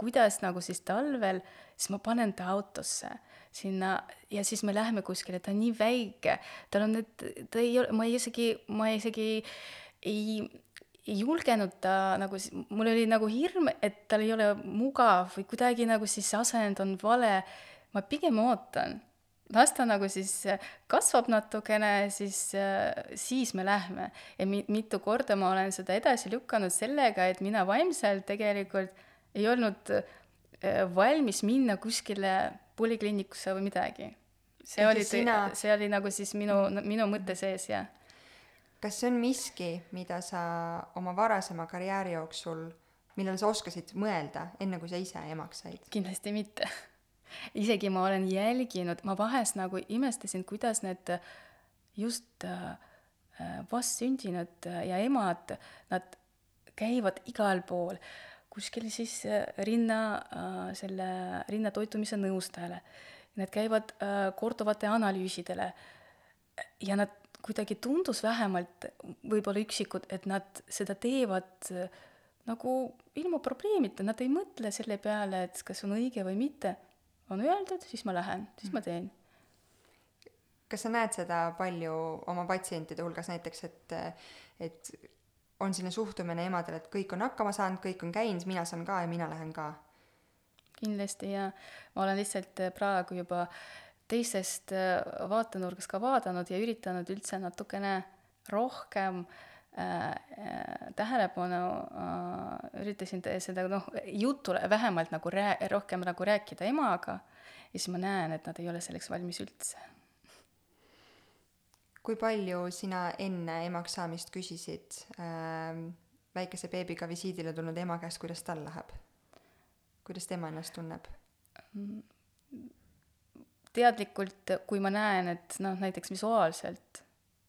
kuidas nagu siis talvel, siis ma panen ta autosse sinna ja siis me läheme kuskile, ta on nii väike, tal on need, ta ei ole, ma isegi, ma isegi ei ei julgenud ta nagu, mul oli nagu hirm, et tal ei ole mugav või kuidagi nagu siis asend on vale. ma pigem ootan, las ta nagu siis kasvab natukene, siis, siis me lähme. ja mi-, mitu korda ma olen seda edasi lükanud sellega, et mina vaimselt tegelikult ei olnud äh, valmis minna kuskile polikliinikusse või midagi. see oli, sina... see oli nagu siis minu, minu mõte sees, jah kas see on miski, mida sa oma varasema karjääri jooksul, millele sa oskasid mõelda, enne kui sa ise emaks said? kindlasti mitte. *laughs* isegi ma olen jälginud, ma vahest nagu imestasin, kuidas need just äh, vastsündinud ja emad, nad käivad igal pool, kuskil siis äh, rinna, äh, selle rinnatoitumise nõustajale. Nad käivad korduvate analüüsidele ja nad kuidagi tundus vähemalt, võib-olla üksikud, et nad seda teevad äh, nagu ilma probleemita, nad ei mõtle selle peale, et kas on õige või mitte. on öeldud, siis ma lähen, siis ma teen. kas sa näed seda palju oma patsientide hulgas näiteks, et, et on selline suhtumine emadel, et kõik on hakkama saanud, kõik on käinud, mina saan ka ja mina lähen ka? kindlasti ja ma olen lihtsalt praegu juba teisest äh, vaatenurgast ka vaadanud ja üritanud üldse natukene rohkem äh, äh, tähelepanu äh, üritasin seda noh, jutule vähemalt nagu rää-, rohkem nagu rääkida emaga ja siis ma näen, et nad ei ole selleks valmis üldse. kui palju sina enne emaks saamist küsisid ähm, väikese beebiga visiidile tulnud ema käest, kuidas tal läheb? kuidas tema ennast tunneb? Teadlikult, kui ma näen, et noh, näiteks visuaalselt,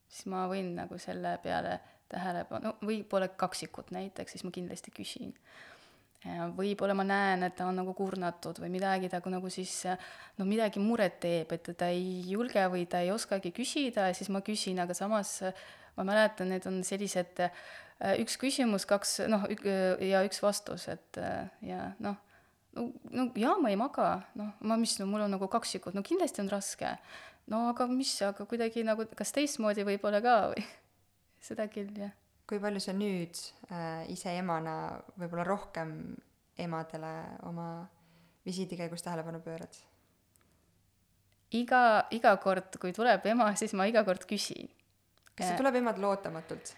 siis ma võin nagu selle peale tähelepanu, no võib-olla kaksikut näiteks, siis ma kindlasti küsin. võib-olla ma näen, et ta on nagu kurnatud või midagi ta nagu siis no midagi muret teeb, et ta ei julge või ta ei oskagi küsida ja siis ma küsin, aga samas ma mäletan, need on sellised üks küsimus, kaks noh, ja üks vastus, et ja noh no, no jaa, ma ei maga, noh, ma mis, no mul on nagu kaksikud, no kindlasti on raske. no aga mis, aga kuidagi nagu, kas teistmoodi võib-olla ka või? *laughs* seda küll, jah. kui palju sa nüüd äh, ise emana võib-olla rohkem emadele oma visiidi käigus tähelepanu pöörad? iga, iga kord, kui tuleb ema, siis ma iga kord küsin. kas see tuleb emadele ootamatult?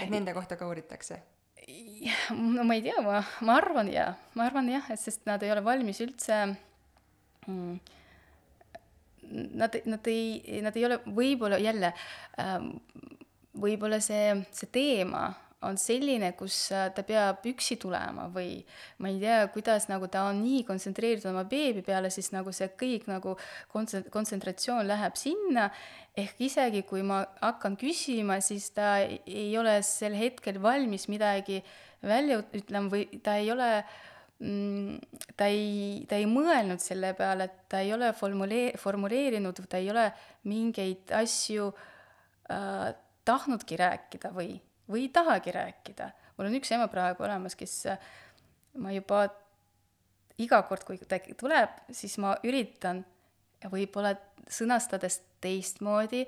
et nende kohta ka uuritakse? No ma ei tea, ma, ma arvan jaa, ma arvan jah, et sest nad ei ole valmis üldse mm, Nad, nad ei, nad ei ole, võib-olla jälle ähm,, võib-olla see, see teema on selline, kus ta peab üksi tulema või ma ei tea, kuidas nagu ta on nii kontsentreeritud oma beebi peale, siis nagu see kõik nagu kontse-, kontsentratsioon läheb sinna, ehk isegi kui ma hakkan küsima, siis ta ei ole sel hetkel valmis midagi välja ütlema või ta ei ole mm, ta ei, ta ei mõelnud selle peale, et ta ei ole formulee-, formuleerinud, ta ei ole mingeid asju äh, tahtnudki rääkida või või ei tahagi rääkida. mul on üks ema praegu olemas, kes ma juba iga kord, kui ta tuleb, siis ma üritan võib-olla sõnastades teistmoodi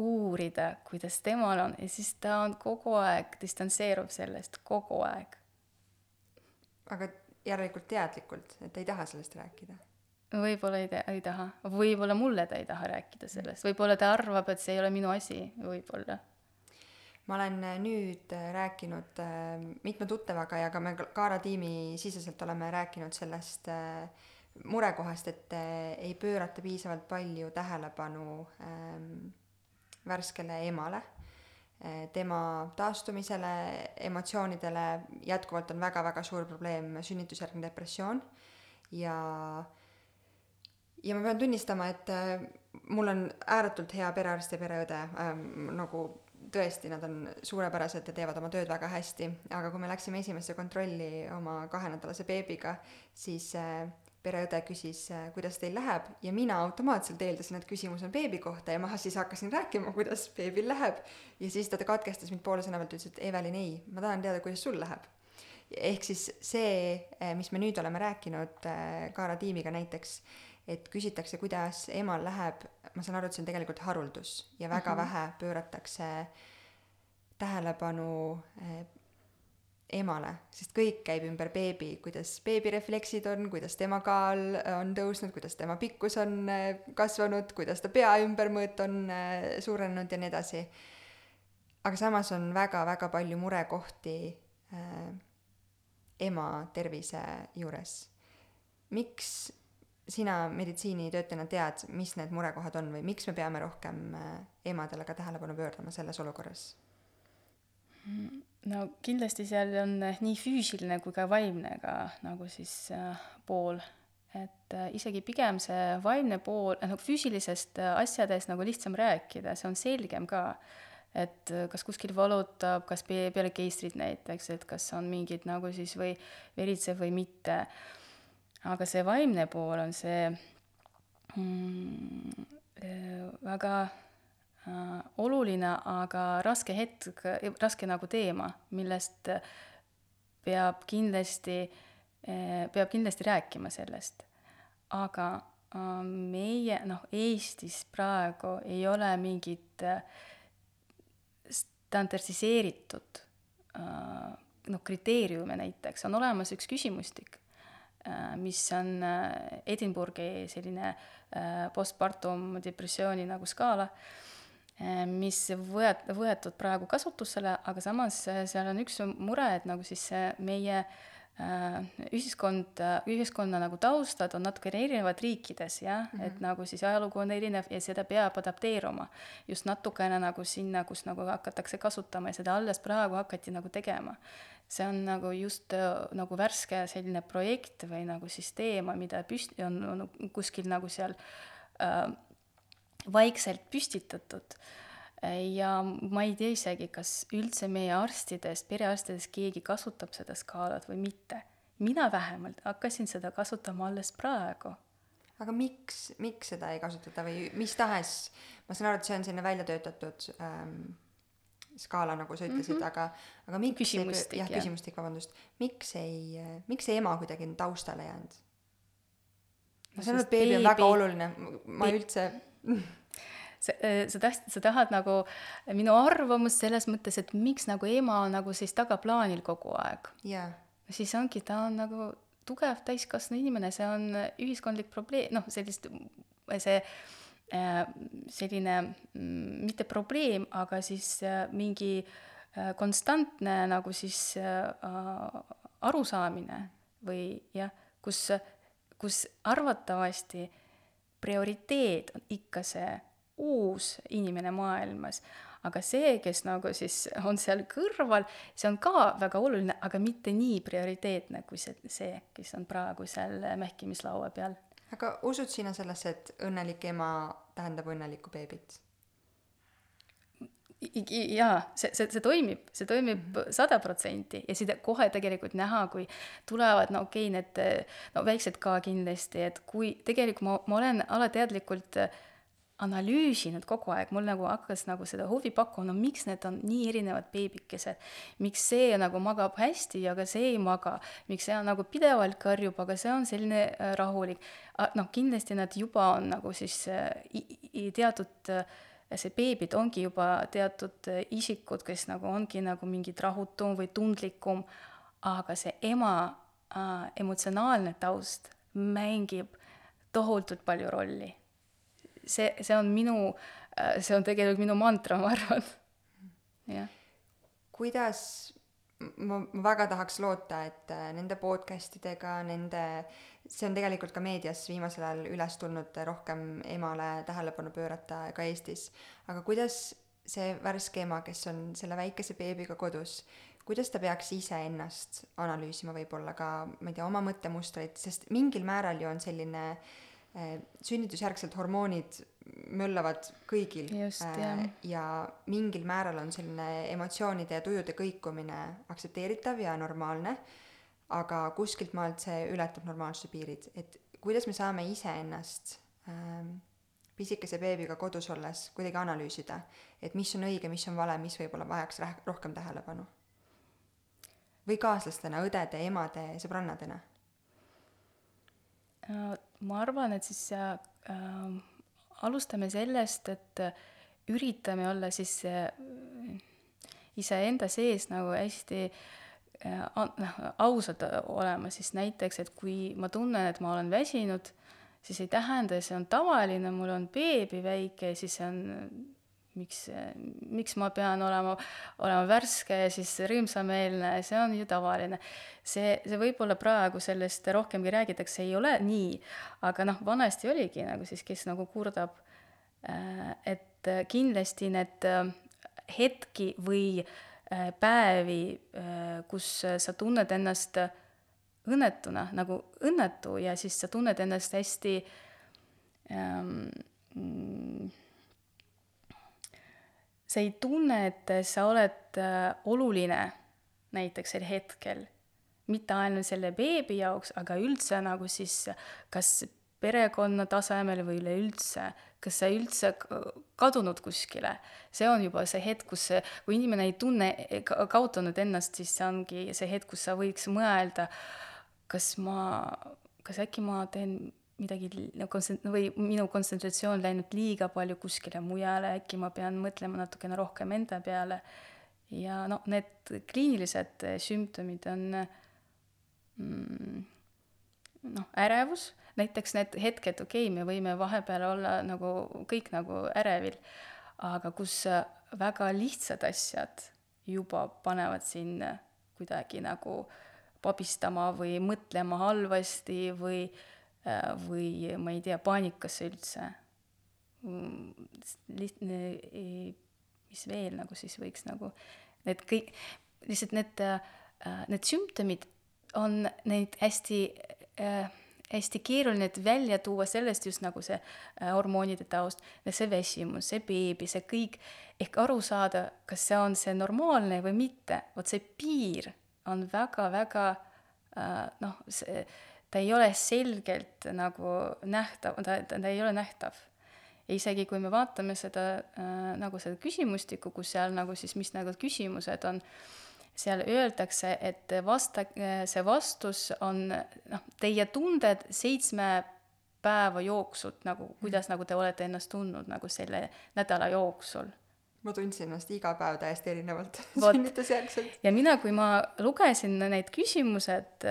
uurida, kuidas temal on ja siis ta on kogu aeg, distantseerub sellest kogu aeg. aga järelikult teadlikult, et ta ei taha sellest rääkida? võib-olla ei, ei taha, võib-olla mulle ta ei taha rääkida sellest, võib-olla ta arvab, et see ei ole minu asi, võib-olla ma olen äh, nüüd äh, rääkinud äh, mitme tuttavaga ja ka me Kaara tiimi siseselt oleme rääkinud sellest murekohast, et ei pöörata piisavalt palju tähelepanu ähm, värskele emale, tema taastumisele, emotsioonidele, jätkuvalt on väga-väga suur probleem sünnitusjärgne depressioon. Ja ja ma pean tunnistama, et mul on ääretult hea perearst ja pereõde ähm,, nagu tõesti, nad on suurepärased ja teevad oma tööd väga hästi, aga kui me läksime esimesse kontrolli oma kahenädalase beebiga, siis äh, pereõde küsis, äh, kuidas teil läheb ja mina automaatselt eeldasin, et küsimus on beebi kohta ja ma siis hakkasin rääkima, kuidas beebil läheb. ja siis ta katkestas mind poole sõna pealt, ütles, et Evelin, ei, ma tahan teada, kuidas sul läheb. ehk siis see, äh, mis me nüüd oleme rääkinud Kaara tiimiga näiteks, et küsitakse, kuidas emal läheb, ma saan aru, et see on tegelikult haruldus ja väga mm -hmm. vähe pööratakse tähelepanu eh, emale, sest kõik käib ümber beebi, kuidas beebi refleksid on, kuidas tema kaal on tõusnud, kuidas tema pikkus on eh, kasvanud, kuidas ta pea ümbermõõt on eh, suurenenud ja nii edasi. aga samas on väga-väga palju murekohti äh, ema tervise juures. miks sina meditsiinitöötajana tead, mis need murekohad on või miks me peame rohkem äh, emadele ka tähelepanu pöördama selles olukorras? no kindlasti seal on äh, nii füüsiline kui ka vaimne ka nagu siis äh, pool, et äh, isegi pigem see vaimne pool, nagu füüsilisest äh, asjadest nagu lihtsam rääkida, see on selgem ka, et kas kuskil valutab, kas peale keistrit näiteks, et kas on mingid nagu siis või veritseb või mitte aga see vaimne pool on see mm, äh, väga äh, oluline, aga raske hetk, raske nagu teema, millest peab kindlasti äh,, peab kindlasti rääkima sellest. aga äh, meie, noh, Eestis praegu ei ole mingit äh, standardiseeritud äh, noh, kriteeriume näiteks, on olemas üks küsimustik mis on Edinburghi selline postpartum depressiooni nagu skaala, mis võet-, võetud praegu kasutusele, aga samas seal on üks mure, et nagu siis meie äh, Äh, ühiskond, ühiskonna nagu taustad on natukene erinevad riikides, jah mm, -hmm. et nagu siis ajalugu on erinev ja seda peab adapteeruma. just natukene nagu sinna, kus nagu hakatakse kasutama ja seda alles praegu hakati nagu tegema. see on nagu just äh, nagu värske selline projekt või nagu siis teema, mida püst-, on, on kuskil nagu seal äh, vaikselt püstitatud äh, ja ma ei tea isegi, kas üldse meie arstidest, perearstidest keegi kasutab seda skaalat või mitte. mina vähemalt hakkasin seda kasutama alles praegu. aga miks, miks seda ei kasutata või mis tahes, ma saan aru, et see on selline välja töötatud ähm, skaala, nagu sa ütlesid mm, -hmm. aga, aga miks küsimustik, jah, küsimustik, vabandust, miks ei, miks see ema kuidagi on taustale jäänud? ma saan aru, et beebi on väga oluline, ma üldse *laughs* sa, äh, sa tahtsid, sa tahad nagu minu arvamust selles mõttes, et miks nagu ema on nagu siis tagaplaanil kogu aeg. Yeah.. siis ongi, ta on nagu tugev täiskasvanu inimene, see on ühiskondlik probleem, noh, sellist, see äh, selline mm, mitte probleem, aga siis äh, mingi konstantne nagu siis arusaamine või jah, kus, kus arvatavasti prioriteet on ikka see uus inimene maailmas, aga see, kes nagu siis on seal kõrval, see on ka väga oluline, aga mitte nii prioriteetne kui see, see, kes on praegu seal mähkimislaua peal. aga usud sina sellesse, et õnnelik ema tähendab õnnelikku beebit? jaa, see, see, see toimib, see toimib sada protsenti ja seda kohe tegelikult näha, kui tulevad, no okei okay,, need no väiksed ka kindlasti, et kui tegelikult ma, ma olen alateadlikult äh, analüüsinud kogu aeg, mul nagu hakkas nagu seda huvi pakkuma, no miks need on nii erinevad beebikesed, miks see nagu magab hästi, aga see ei maga, miks see on nagu pidevalt karjub, aga see on selline äh, rahulik. noh, kindlasti nad juba on nagu siis äh, teatud äh, see beebid ongi juba teatud isikud, kes nagu ongi nagu mingid rahutum või tundlikum, aga see ema äh, emotsionaalne taust mängib tohutult palju rolli see, see on minu, äh, see on tegelikult minu mantra, *laughs* ma arvan. jah. kuidas, ma, ma väga tahaks loota, et äh, nende podcast idega, nende, see on tegelikult ka meedias viimasel ajal üles tulnud rohkem emale tähelepanu pöörata ka Eestis, aga kuidas see värske ema, kes on selle väikese beebiga kodus, kuidas ta peaks iseennast analüüsima võib-olla ka, ma ei tea, oma mõttemustreid, sest mingil määral ju on selline äh, sünnitusjärgselt hormoonid möllavad kõigil. Just, äh, ja mingil määral on selline emotsioonide ja tujude kõikumine aktsepteeritav ja normaalne, aga kuskilt maalt see ületab normaalsuse piirid, et kuidas me saame iseennast ähm, pisikese beebiga kodus olles kuidagi analüüsida, et mis on õige, mis on vale, mis võib-olla vajaks rohkem tähelepanu. või kaaslastena, õdede, emade, sõbrannadena? Äh, ma arvan, et siis äh, alustame sellest, et üritame olla siis äh, iseenda sees nagu hästi noh, ausad olema, siis näiteks, et kui ma tunnen, et ma olen väsinud, siis ei tähenda, see on tavaline, mul on beebi väike, siis see on miks, miks ma pean olema, olema värske ja siis rõõmsameelne, see on ju tavaline. see, see võib-olla praegu sellest rohkemgi räägitakse, ei ole nii, aga noh, vanasti oligi nagu siis, kes nagu kurdab, äh, et kindlasti need äh, hetki või äh, päevi, kus sa tunned ennast õnnetuna, nagu õnnetu ja siis sa tunned ennast hästi ähm, sa ei tunne, et sa oled äh, oluline näiteks sel hetkel, mitte ainult selle beebi jaoks, aga üldse nagu siis kas perekonna tasemel või üleüldse, kas sa üldse kadunud kuskile. see on juba see hetk, kus kui inimene ei tunne, kaotanud ennast, siis see ongi see hetk, kus sa võiks mõelda, kas ma, kas äkki ma teen midagi kontsent-, või minu kontsentratsioon läinud liiga palju kuskile mujale, äkki ma pean mõtlema natukene rohkem enda peale. ja noh, need kliinilised sümptomid on mm, noh, ärevus, näiteks need hetked, okei okay,, me võime vahepeal olla nagu kõik nagu ärevil, aga kus väga lihtsad asjad juba panevad sind kuidagi nagu pabistama või mõtlema halvasti või, või ma ei tea, paanikasse üldse. lihtne, mis veel nagu siis võiks nagu, need kõik, lihtsalt need, need sümptomid on neid hästi äh, hästi keeruline välja tuua sellest just nagu see äh, hormoonide taust, see väsimus, see beebi, see kõik, ehk aru saada, kas see on see normaalne või mitte, vot see piir on väga-väga äh, noh, see, ta ei ole selgelt nagu nähtav, ta, ta, ta ei ole nähtav. ja isegi kui me vaatame seda äh, nagu seda küsimustikku, kus seal nagu siis, mis nagu küsimused on äh,, seal öeldakse, et vasta, see vastus on noh, teie tunded seitsme päeva jooksul nagu, kuidas nagu te olete ennast tundnud nagu selle nädala jooksul ma tundsin ennast iga päev täiesti erinevalt *laughs* sünnitusjärgselt. ja mina, kui ma lugesin need küsimused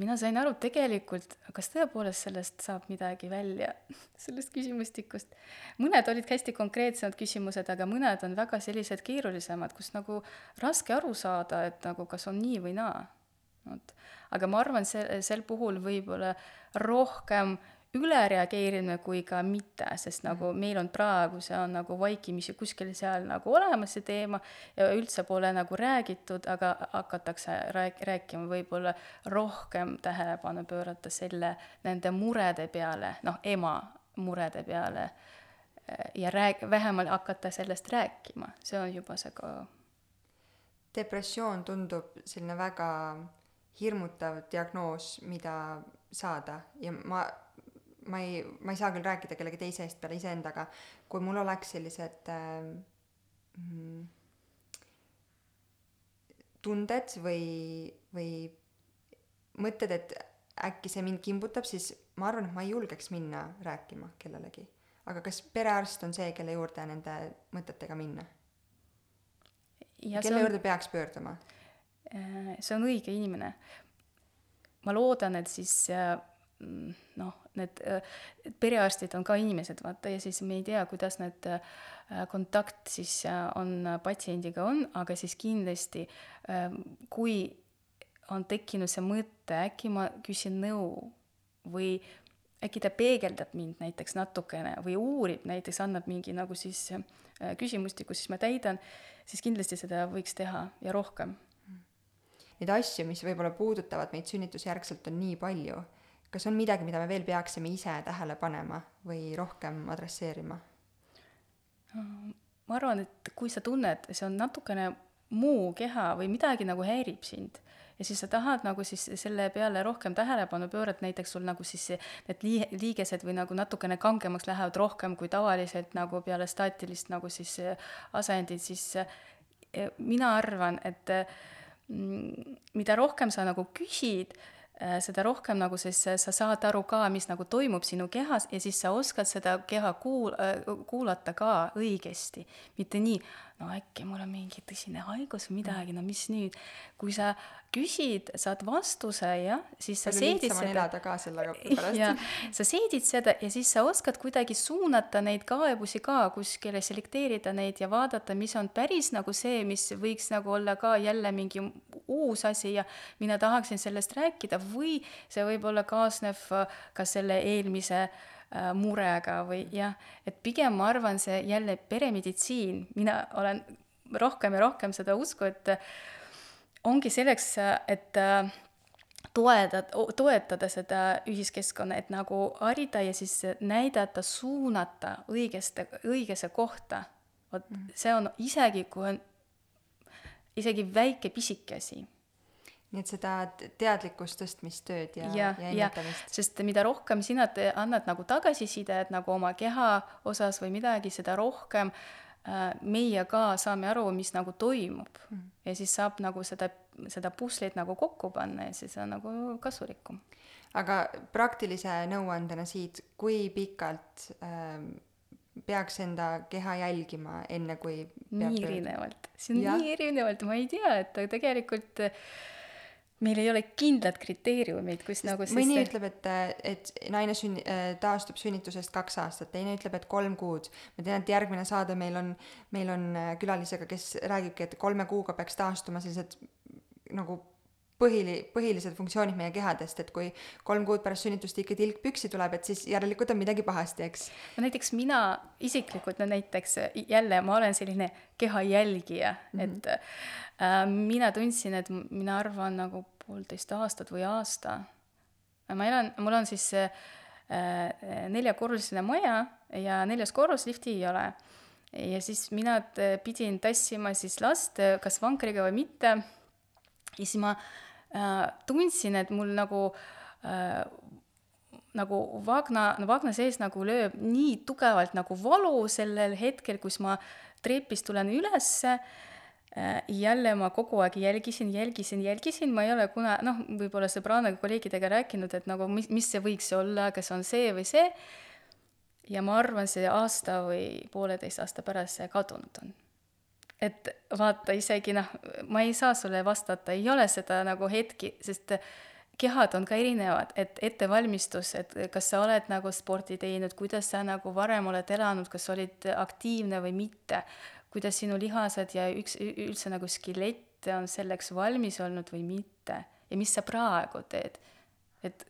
mina sain aru tegelikult, kas tõepoolest sellest saab midagi välja, *laughs* sellest küsimustikust. mõned olid hästi konkreetsemad küsimused, aga mõned on väga sellised keerulisemad, kus nagu raske aru saada, et nagu kas on nii või naa. vot, aga ma arvan, see, sel puhul võib-olla rohkem ülereageerimine kui ka mitte, sest nagu meil on praegu, see on nagu vaikimisi kuskil seal nagu olemas, see teema, ja üldse pole nagu räägitud, aga hakatakse rääk-, rääkima võib-olla rohkem tähelepanu pöörata selle, nende murede peale, noh, ema murede peale, ja rääg-, vähemalt hakata sellest rääkima, see on juba see ka. Depressioon tundub selline väga hirmutav diagnoos, mida saada ja ma ma ei, ma ei saa küll rääkida kellegi teise eest peale iseendaga, kui mul oleks sellised äh, mm, tunded või, või mõtted, et äkki see mind kimbutab, siis ma arvan, et ma ei julgeks minna rääkima kellelegi. aga kas perearst on see, kelle juurde nende mõtetega minna? kelle on... juurde peaks pöörduma? Äh, see on õige inimene. ma loodan, et siis äh, Mm, noh, need perearstid on ka inimesed, vaata, ja siis me ei tea, kuidas need äh, kontakt siis äh, on patsiendiga on, aga siis kindlasti ähm, kui on tekkinud see mõte, äkki ma küsin nõu või äkki ta peegeldab mind näiteks natukene või uurib näiteks, annab mingi nagu siis äh, küsimustiku, siis ma täidan, siis kindlasti seda võiks teha ja rohkem. Neid asju, mis võib-olla puudutavad meid sünnitusjärgselt, on nii palju kas on midagi, mida me veel peaksime ise tähele panema või rohkem adresseerima? ma arvan, et kui sa tunned, see on natukene muu keha või midagi nagu häirib sind ja siis sa tahad nagu siis selle peale rohkem tähelepanu pöörata, näiteks sul nagu siis need lii-, liigesed või nagu natukene kangemaks lähevad rohkem kui tavaliselt nagu peale staatilist nagu siis asendit, siis eh, mina arvan, et mm, mida rohkem sa nagu küsid, Äh, seda rohkem nagu siis sa saad aru ka, mis nagu toimub sinu kehas ja siis sa oskad seda keha kuul-, äh, kuulata ka õigesti. mitte nii, no äkki mul on mingi tõsine haigus või midagi, no mis nüüd. kui sa küsid, saad vastuse, jah, siis sa seedid seda. elada ka sellega *laughs* pärast. sa seedid seda ja siis sa oskad kuidagi suunata neid kaebusi ka kuskile, selekteerida neid ja vaadata, mis on päris nagu see, mis võiks nagu olla ka jälle mingi uus asi ja mina tahaksin sellest rääkida või see võib-olla kaasneb ka selle eelmise äh, murega või jah, et pigem ma arvan, see jälle peremeditsiin, mina olen rohkem ja rohkem seda usku, et ongi selleks, et äh, toetada, toetada seda ühiskeskkonna, et nagu harida ja siis näidata, suunata õigeste, õigesse kohta. vot mm. see on isegi, kui on isegi väike pisike asi nii et seda teadlikkust tõstmistööd ja, ja, ja ennetamist. sest mida rohkem sina te, annad nagu tagasisidet nagu oma keha osas või midagi, seda rohkem äh, Äh, meie ka saame aru, mis nagu toimub mm. ja siis saab nagu seda, seda puslet nagu kokku panna ja siis on nagu kasulikum. aga praktilise nõuandena siit, kui pikalt ähm, peaks enda keha jälgima, enne kui nii erinevalt, see on ja. nii erinevalt, ma ei tea, et tegelikult meil ei ole kindlat kriteeriumit, kus nagu siis mõni ütleb, et, et naine sünni-, taastub sünnitusest kaks aastat, teine ütleb, et kolm kuud. ma tean, et järgmine saade meil on, meil on külalisega, kes räägibki, et kolme kuuga peaks taastuma sellised nagu põhili-, põhilised funktsioonid meie kehadest, et kui kolm kuud pärast sünnitust ikka tilk püksi tuleb, et siis järelikult on midagi pahasti, eks. no näiteks mina isiklikult, no näiteks jälle ma olen selline keha jälgija mm, -hmm. et äh, mina tundsin, et mina arvan nagu poolteist aastat või aasta. ma elan, mul on siis äh, neljakorruseline maja ja neljas korrus, lifti ei ole. ja siis mina pidin tassima siis last kas vankriga või mitte. ja siis ma äh, Äh, tundsin, et mul nagu äh, nagu Vagna, Vagna sees nagu lööb nii tugevalt nagu valu sellel hetkel, kus ma trepist tulen ülesse äh,. jälle ma kogu aeg jälgisin, jälgisin, jälgisin, ma ei ole kuna noh, võib-olla sõbrannaga, kolleegidega rääkinud, et nagu mis, mis see võiks olla, kas on see või see. ja ma arvan, see aasta või pooleteist aasta pärast see kadunud on et vaata isegi noh, ma ei saa sulle vastata, ei ole seda nagu hetki, sest kehad on ka erinevad, et ettevalmistus, et kas sa oled nagu sporti teinud, kuidas sa nagu varem oled elanud, kas olid aktiivne või mitte, kuidas sinu lihased ja üks, üldse nagu skelett on selleks valmis olnud või mitte ja mis sa praegu teed. et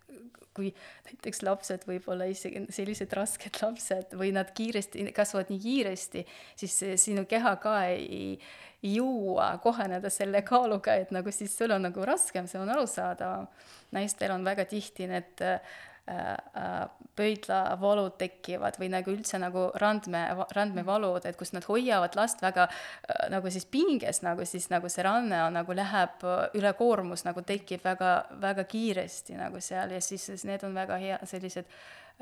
kui näiteks lapsed võib-olla isegi sellised rasked lapsed või nad kiiresti, kasvavad nii kiiresti, siis sinu keha ka ei, ei jõua kohaneda selle kaaluga, et nagu siis sul on nagu raskem, see on arusaadav. naistel on väga tihti need pöidlavalud tekivad või nagu üldse nagu randme, randmevalud, et kus nad hoiavad last väga äh, nagu siis pinges, nagu siis nagu see ranne on nagu läheb ülekoormus nagu tekib väga, väga kiiresti nagu seal ja siis, siis need on väga hea, sellised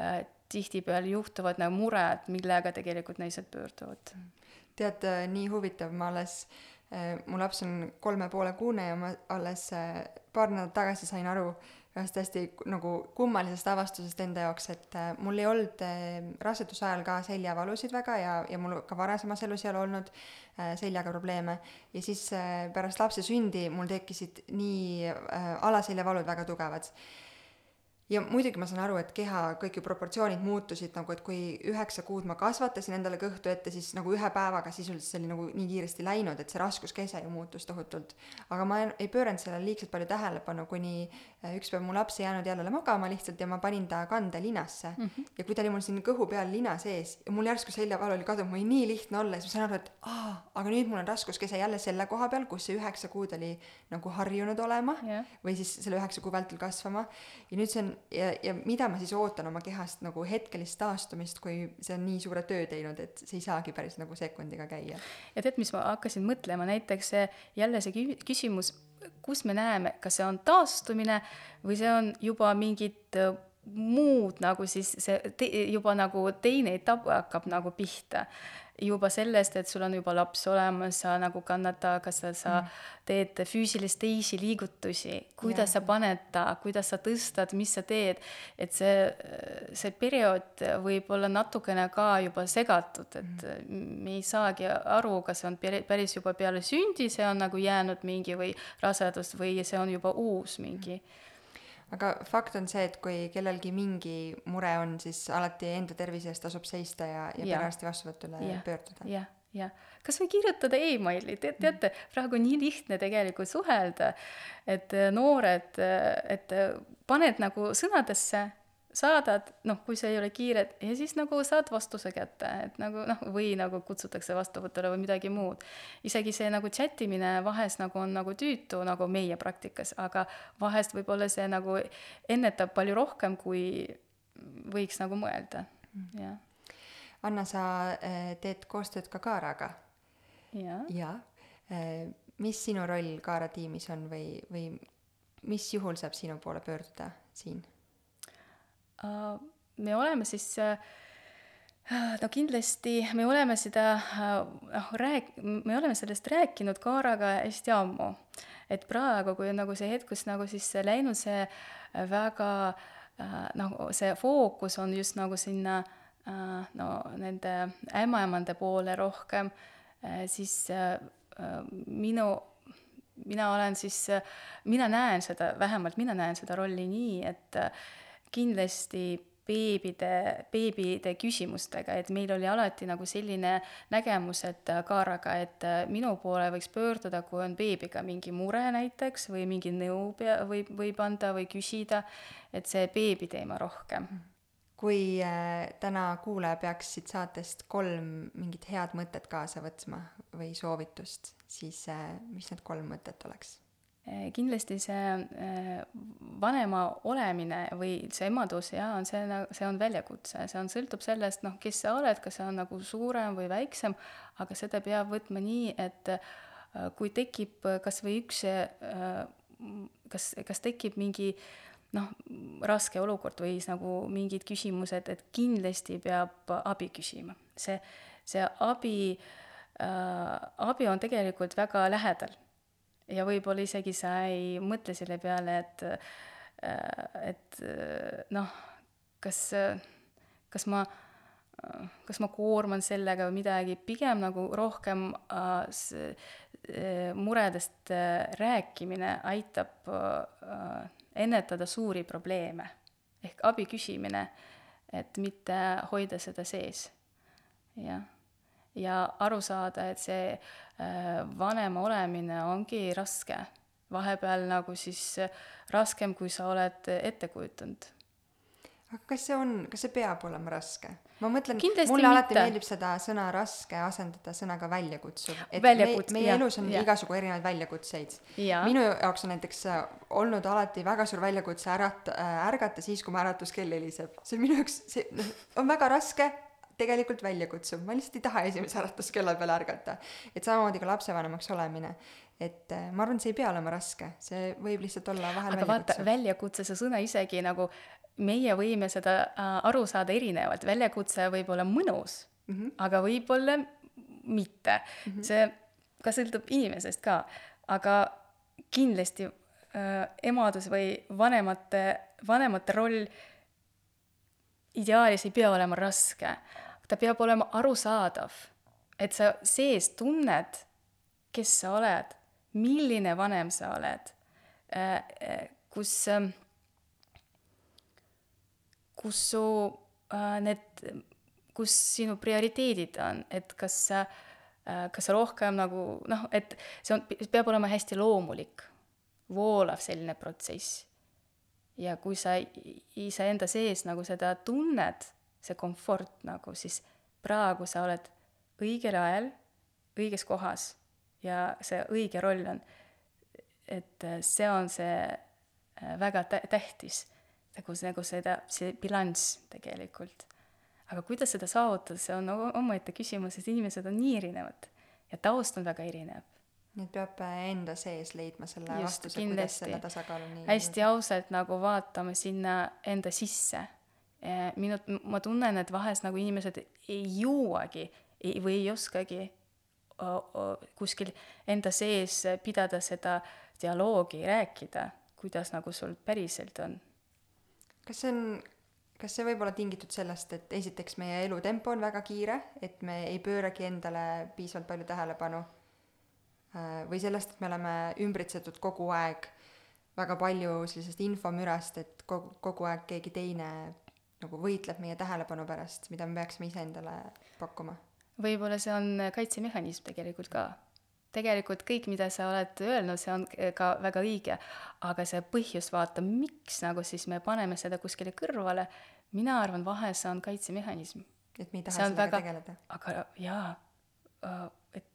äh, tihtipeale juhtuvad nagu mured, millega tegelikult naised pöörduvad. tead, nii huvitav, ma alles äh, mu laps on kolme poole kuune ja ma alles äh, paar nädalat tagasi sain aru äh, ühest hästi nagu kummalisest avastusest enda jaoks, et äh, mul ei olnud äh, raseduse ajal ka seljavalusid väga ja, ja mul ka varasemas elus ei ole olnud äh, seljaga probleeme. ja siis pärast lapse sündi mul tekkisid nii alaseljavalud väga tugevad ja muidugi ma saan aru, et keha kõik ju proportsioonid muutusid nagu, et kui üheksa kuud ma kasvatasin endale kõhtu ette, siis nagu ühe päevaga sisuliselt see oli nagu nii kiiresti läinud, et see raskuskese ju muutus tohutult. aga ma ei pööranud sellele liigselt palju tähelepanu, kuni äh, üks päev mu laps ei jäänud jälle magama lihtsalt ja ma panin ta kande linasse mm. -hmm. ja kui ta oli mul siin kõhu peal lina sees ja mul järsku seljaval oli kadunud, mul oli nii lihtne olla siis ma sain aru, et aa, aga nüüd mul on raskuskese jälle selle koha peal, kus see üheksa kuud oli nagu harjunud olema yeah. või siis selle üheksa kuu vältel kasvama. ja nüüd see on ja, ja mida ma siis ootan oma kehast nagu hetkelist taastumist, kui see on nii suure töö teinud, et see ei saagi päris nagu sekundiga käia. ja tead, mis ma hakkasin mõtlema, näiteks jälle see küsimus, kus me näeme, kas see on taastumine või see on juba mingid äh, muud nagu siis see te, juba nagu teine etapp hakkab nagu pihta juba sellest, et sul on juba laps olemas, sa nagu kannata, kas sa, sa mm. teed füüsilist teisi liigutusi, kuidas yeah. sa paned ta, kuidas sa tõstad, mis sa teed, et see, see periood võib olla natukene ka juba segatud, et mm. me ei saagi aru, kas see on päris juba peale sündi, see on nagu jäänud mingi või rasedus või see on juba uus mingi mm aga fakt on see, et kui kellelgi mingi mure on, siis alati enda tervise eest tasub seista ja, ja, ja. perearsti vastuvõtule ja. pöörduda ja,. jah, jah, kas või kirjutada emaili, te teate, praegu nii lihtne tegelikult suhelda, et noored, et paned nagu sõnadesse saadad, noh, kui see ei ole kiire, ja siis nagu saad vastuse kätte, et nagu noh, või nagu kutsutakse vastuvõtule või midagi muud. isegi see nagu chat imine vahest nagu on nagu tüütu, nagu meie praktikas, aga vahest võib-olla see nagu ennetab palju rohkem, kui võiks nagu mõelda, mm. jah. Anna, sa äh, teed koostööd ka Kaaraga? jaa ja. Äh, mis sinu roll Kaara tiimis on või, või mis juhul saab sinu poole pöörduda siin? Äh, me oleme siis äh, no kindlasti me oleme seda äh, noh, rääk-, me oleme sellest rääkinud Kaaraga hästi ammu. et praegu, kui on nagu see hetk, kus nagu siis läinud see väga nagu see fookus on just nagu sinna no nende ämmaemande poole rohkem, siis minu mina olen siis, mina näen seda, vähemalt mina näen seda rolli nii, et kindlasti beebide, beebide küsimustega, et meil oli alati nagu selline nägemus, et Kaaraga, et minu poole võiks pöörduda, kui on beebiga mingi mure näiteks või mingi nõu pea, võib, võib anda või küsida, et see beebi teema rohkem. kui äh, täna kuulaja peaks siit saatest kolm mingit head mõtet kaasa võtma või soovitust, siis äh, mis need kolm mõtet oleks? Eh, kindlasti see eh, vanema olemine või see emadus jaa, on see, see on väljakutse, see on, sõltub sellest, noh, kes sa oled, kas see on nagu suurem või väiksem, aga seda peab võtma nii, et eh, kui tekib kas või üks, kas, kas tekib mingi noh, raske olukord või siis nagu mingid küsimused, et kindlasti peab abi küsima. see, see abi äh,, abi on tegelikult väga lähedal ja võib-olla isegi sa ei mõtle selle peale, et, äh, et äh, noh, kas, kas ma, kas ma koorman sellega või midagi, pigem nagu rohkem äh, muredest rääkimine aitab ennetada suuri probleeme. Ehk abi küsimine, et mitte hoida seda sees, jah ja aru saada, et see äh, vanema olemine ongi raske. vahepeal nagu siis äh, raskem, kui sa oled ette kujutanud. aga kas see on, kas see peab olema raske? ma mõtlen, mulle mitte. alati meeldib seda sõna raske asendada sõnaga väljakutsuv. et Väljakuts, me, meie jah, elus on jah. igasugu erinevaid väljakutseid. Jaa. minu jaoks on näiteks äh, olnud alati väga suur väljakutse ärat- ärgata siis, kui mu äratuskell heliseb. see on minu jaoks, see noh, on väga raske tegelikult väljakutsuv, ma lihtsalt ei taha esimese äratuskella peale ärgata. et samamoodi ka lapsevanemaks olemine. et äh, ma arvan, see ei pea olema raske, see võib lihtsalt olla vahel aga vaata, väljakutse, see sõna isegi nagu meie võime seda äh, aru saada erinevalt, väljakutse võib olla mõnus mm, -hmm. aga võib-olla mitte mm. -hmm. see ka sõltub inimesest ka, aga kindlasti äh, emadus või vanemate, vanemate roll ideaalis ei pea olema raske, ta peab olema arusaadav, et sa sees tunned, kes sa oled, milline vanem sa oled, äh, äh, kus, ähm, kus su äh, need, kus sinu prioriteedid on, et kas sa, kas sa rohkem nagu noh, et see on, peab olema hästi loomulik, voolav selline protsess. ja kui sa iseenda sees nagu seda tunned see komfort nagu, siis praegu sa oled õigel ajal, õiges kohas ja see õige roll on, et äh, see on see äh, väga tä-, tähtis, nagu, nagu seda, see bilanss tegelikult. aga kuidas seda saavutada, see on omaette küsimus, sest inimesed on nii erinevad ja taust on väga erinev. Nii et peab äh, enda sees leidma selle Just, vastuse, kuidas selle tasakaaluni hästi ausalt nagu vaatama sinna enda sisse minu, ma tunnen, et vahest nagu inimesed ei jõuagi ei, või ei oskagi kuskil enda sees pidada seda dialoogi, rääkida, kuidas nagu sul päriselt on. kas see on, kas see võib olla tingitud sellest, et esiteks meie elutempo on väga kiire, et me ei pööragi endale piisavalt palju tähelepanu, äh, või sellest, et me oleme ümbritsetud kogu aeg väga palju sellisest infomürast, et kogu, kogu aeg keegi teine nagu võitleb meie tähelepanu pärast, mida me peaksime iseendale pakkuma. võib-olla see on kaitsemehhanism tegelikult ka. tegelikult kõik, mida sa oled öelnud, see on ka väga õige, aga see põhjus, vaata, miks nagu siis me paneme seda kuskile kõrvale, mina arvan, vahest see on kaitsemehhanism. et me ei taha sellega väga... tegeleda. aga jaa, äh, et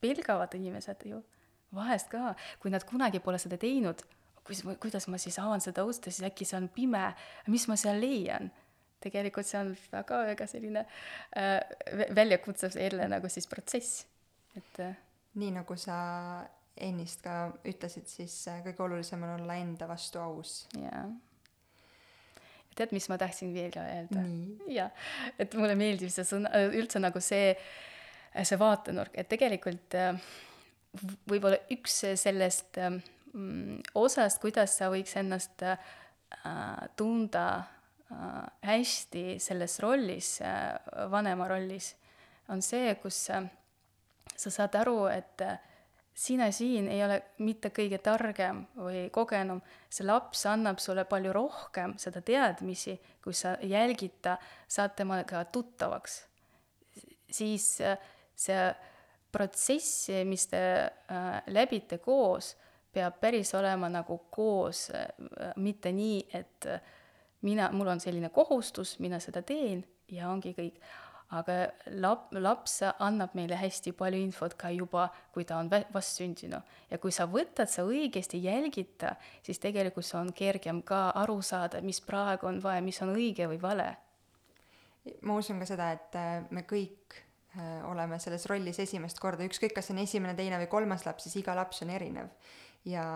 pelgavad inimesed ju, vahest ka, kui nad kunagi pole seda teinud kuidas ma, kuidas ma siis avan seda ust ja siis äkki see on pime, mis ma seal leian? tegelikult see on väga-väga selline äh, väljakutsuv jälle nagu siis protsess, et äh, nii nagu sa ennist ka ütlesid, siis äh, kõige olulisem on olla enda vastu aus. jaa. tead, mis ma tahtsin veel öelda? jah, et mulle meeldib see sõna, üldse nagu see, see vaatenurk, et tegelikult äh, võib-olla üks sellest äh, osast, kuidas sa võiks ennast äh, tunda äh, hästi selles rollis äh,, vanema rollis, on see, kus äh, sa saad aru, et äh, sina siin ei ole mitte kõige targem või kogenum, see laps annab sulle palju rohkem seda teadmisi, kui sa jälgid ta, saad temaga tuttavaks. siis äh, see protsess, mis te äh, läbite koos, peab päris olema nagu koos, äh, mitte nii, et mina, mul on selline kohustus, mina seda teen ja ongi kõik aga lap-, laps annab meile hästi palju infot ka juba, kui ta on vastsündinu. ja kui sa võtad, sa õigesti jälgid ta, siis tegelikult see on kergem ka aru saada, mis praegu on vaja, mis on õige või vale. ma usun ka seda, et äh, me kõik äh, oleme selles rollis esimest korda, ükskõik, kas see on esimene, teine või kolmas laps, siis iga laps on erinev. Ja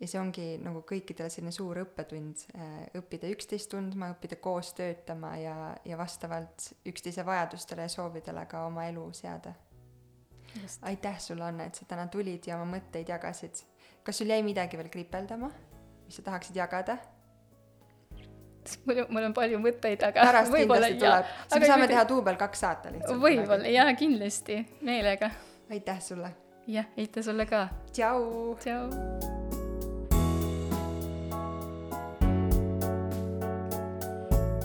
ja see ongi nagu kõikidele selline suur õppetund, äh, õppida üksteist tundma, õppida koos töötama ja, ja vastavalt üksteise vajadustele ja soovidele ka oma elu seada. aitäh sulle, Anne, et sa täna tulid ja oma mõtteid jagasid. kas sul jäi midagi veel kripeldama, mis sa tahaksid jagada? mul, mul on palju mõtteid, aga pärast kindlasti tuleb, siis me saame teha duubel kaks saate lihtsalt. võib-olla, jaa, kindlasti, meelega. aitäh sulle! Jah, aitäh sulle ka! tšau! tšau!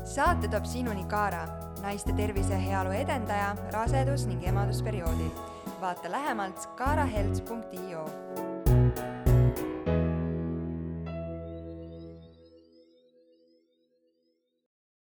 saate toob sinuni Kaara, naiste tervise ja heaolu edendaja rasedus- ning emadusperioodil. vaata lähemalt kaarahelts.io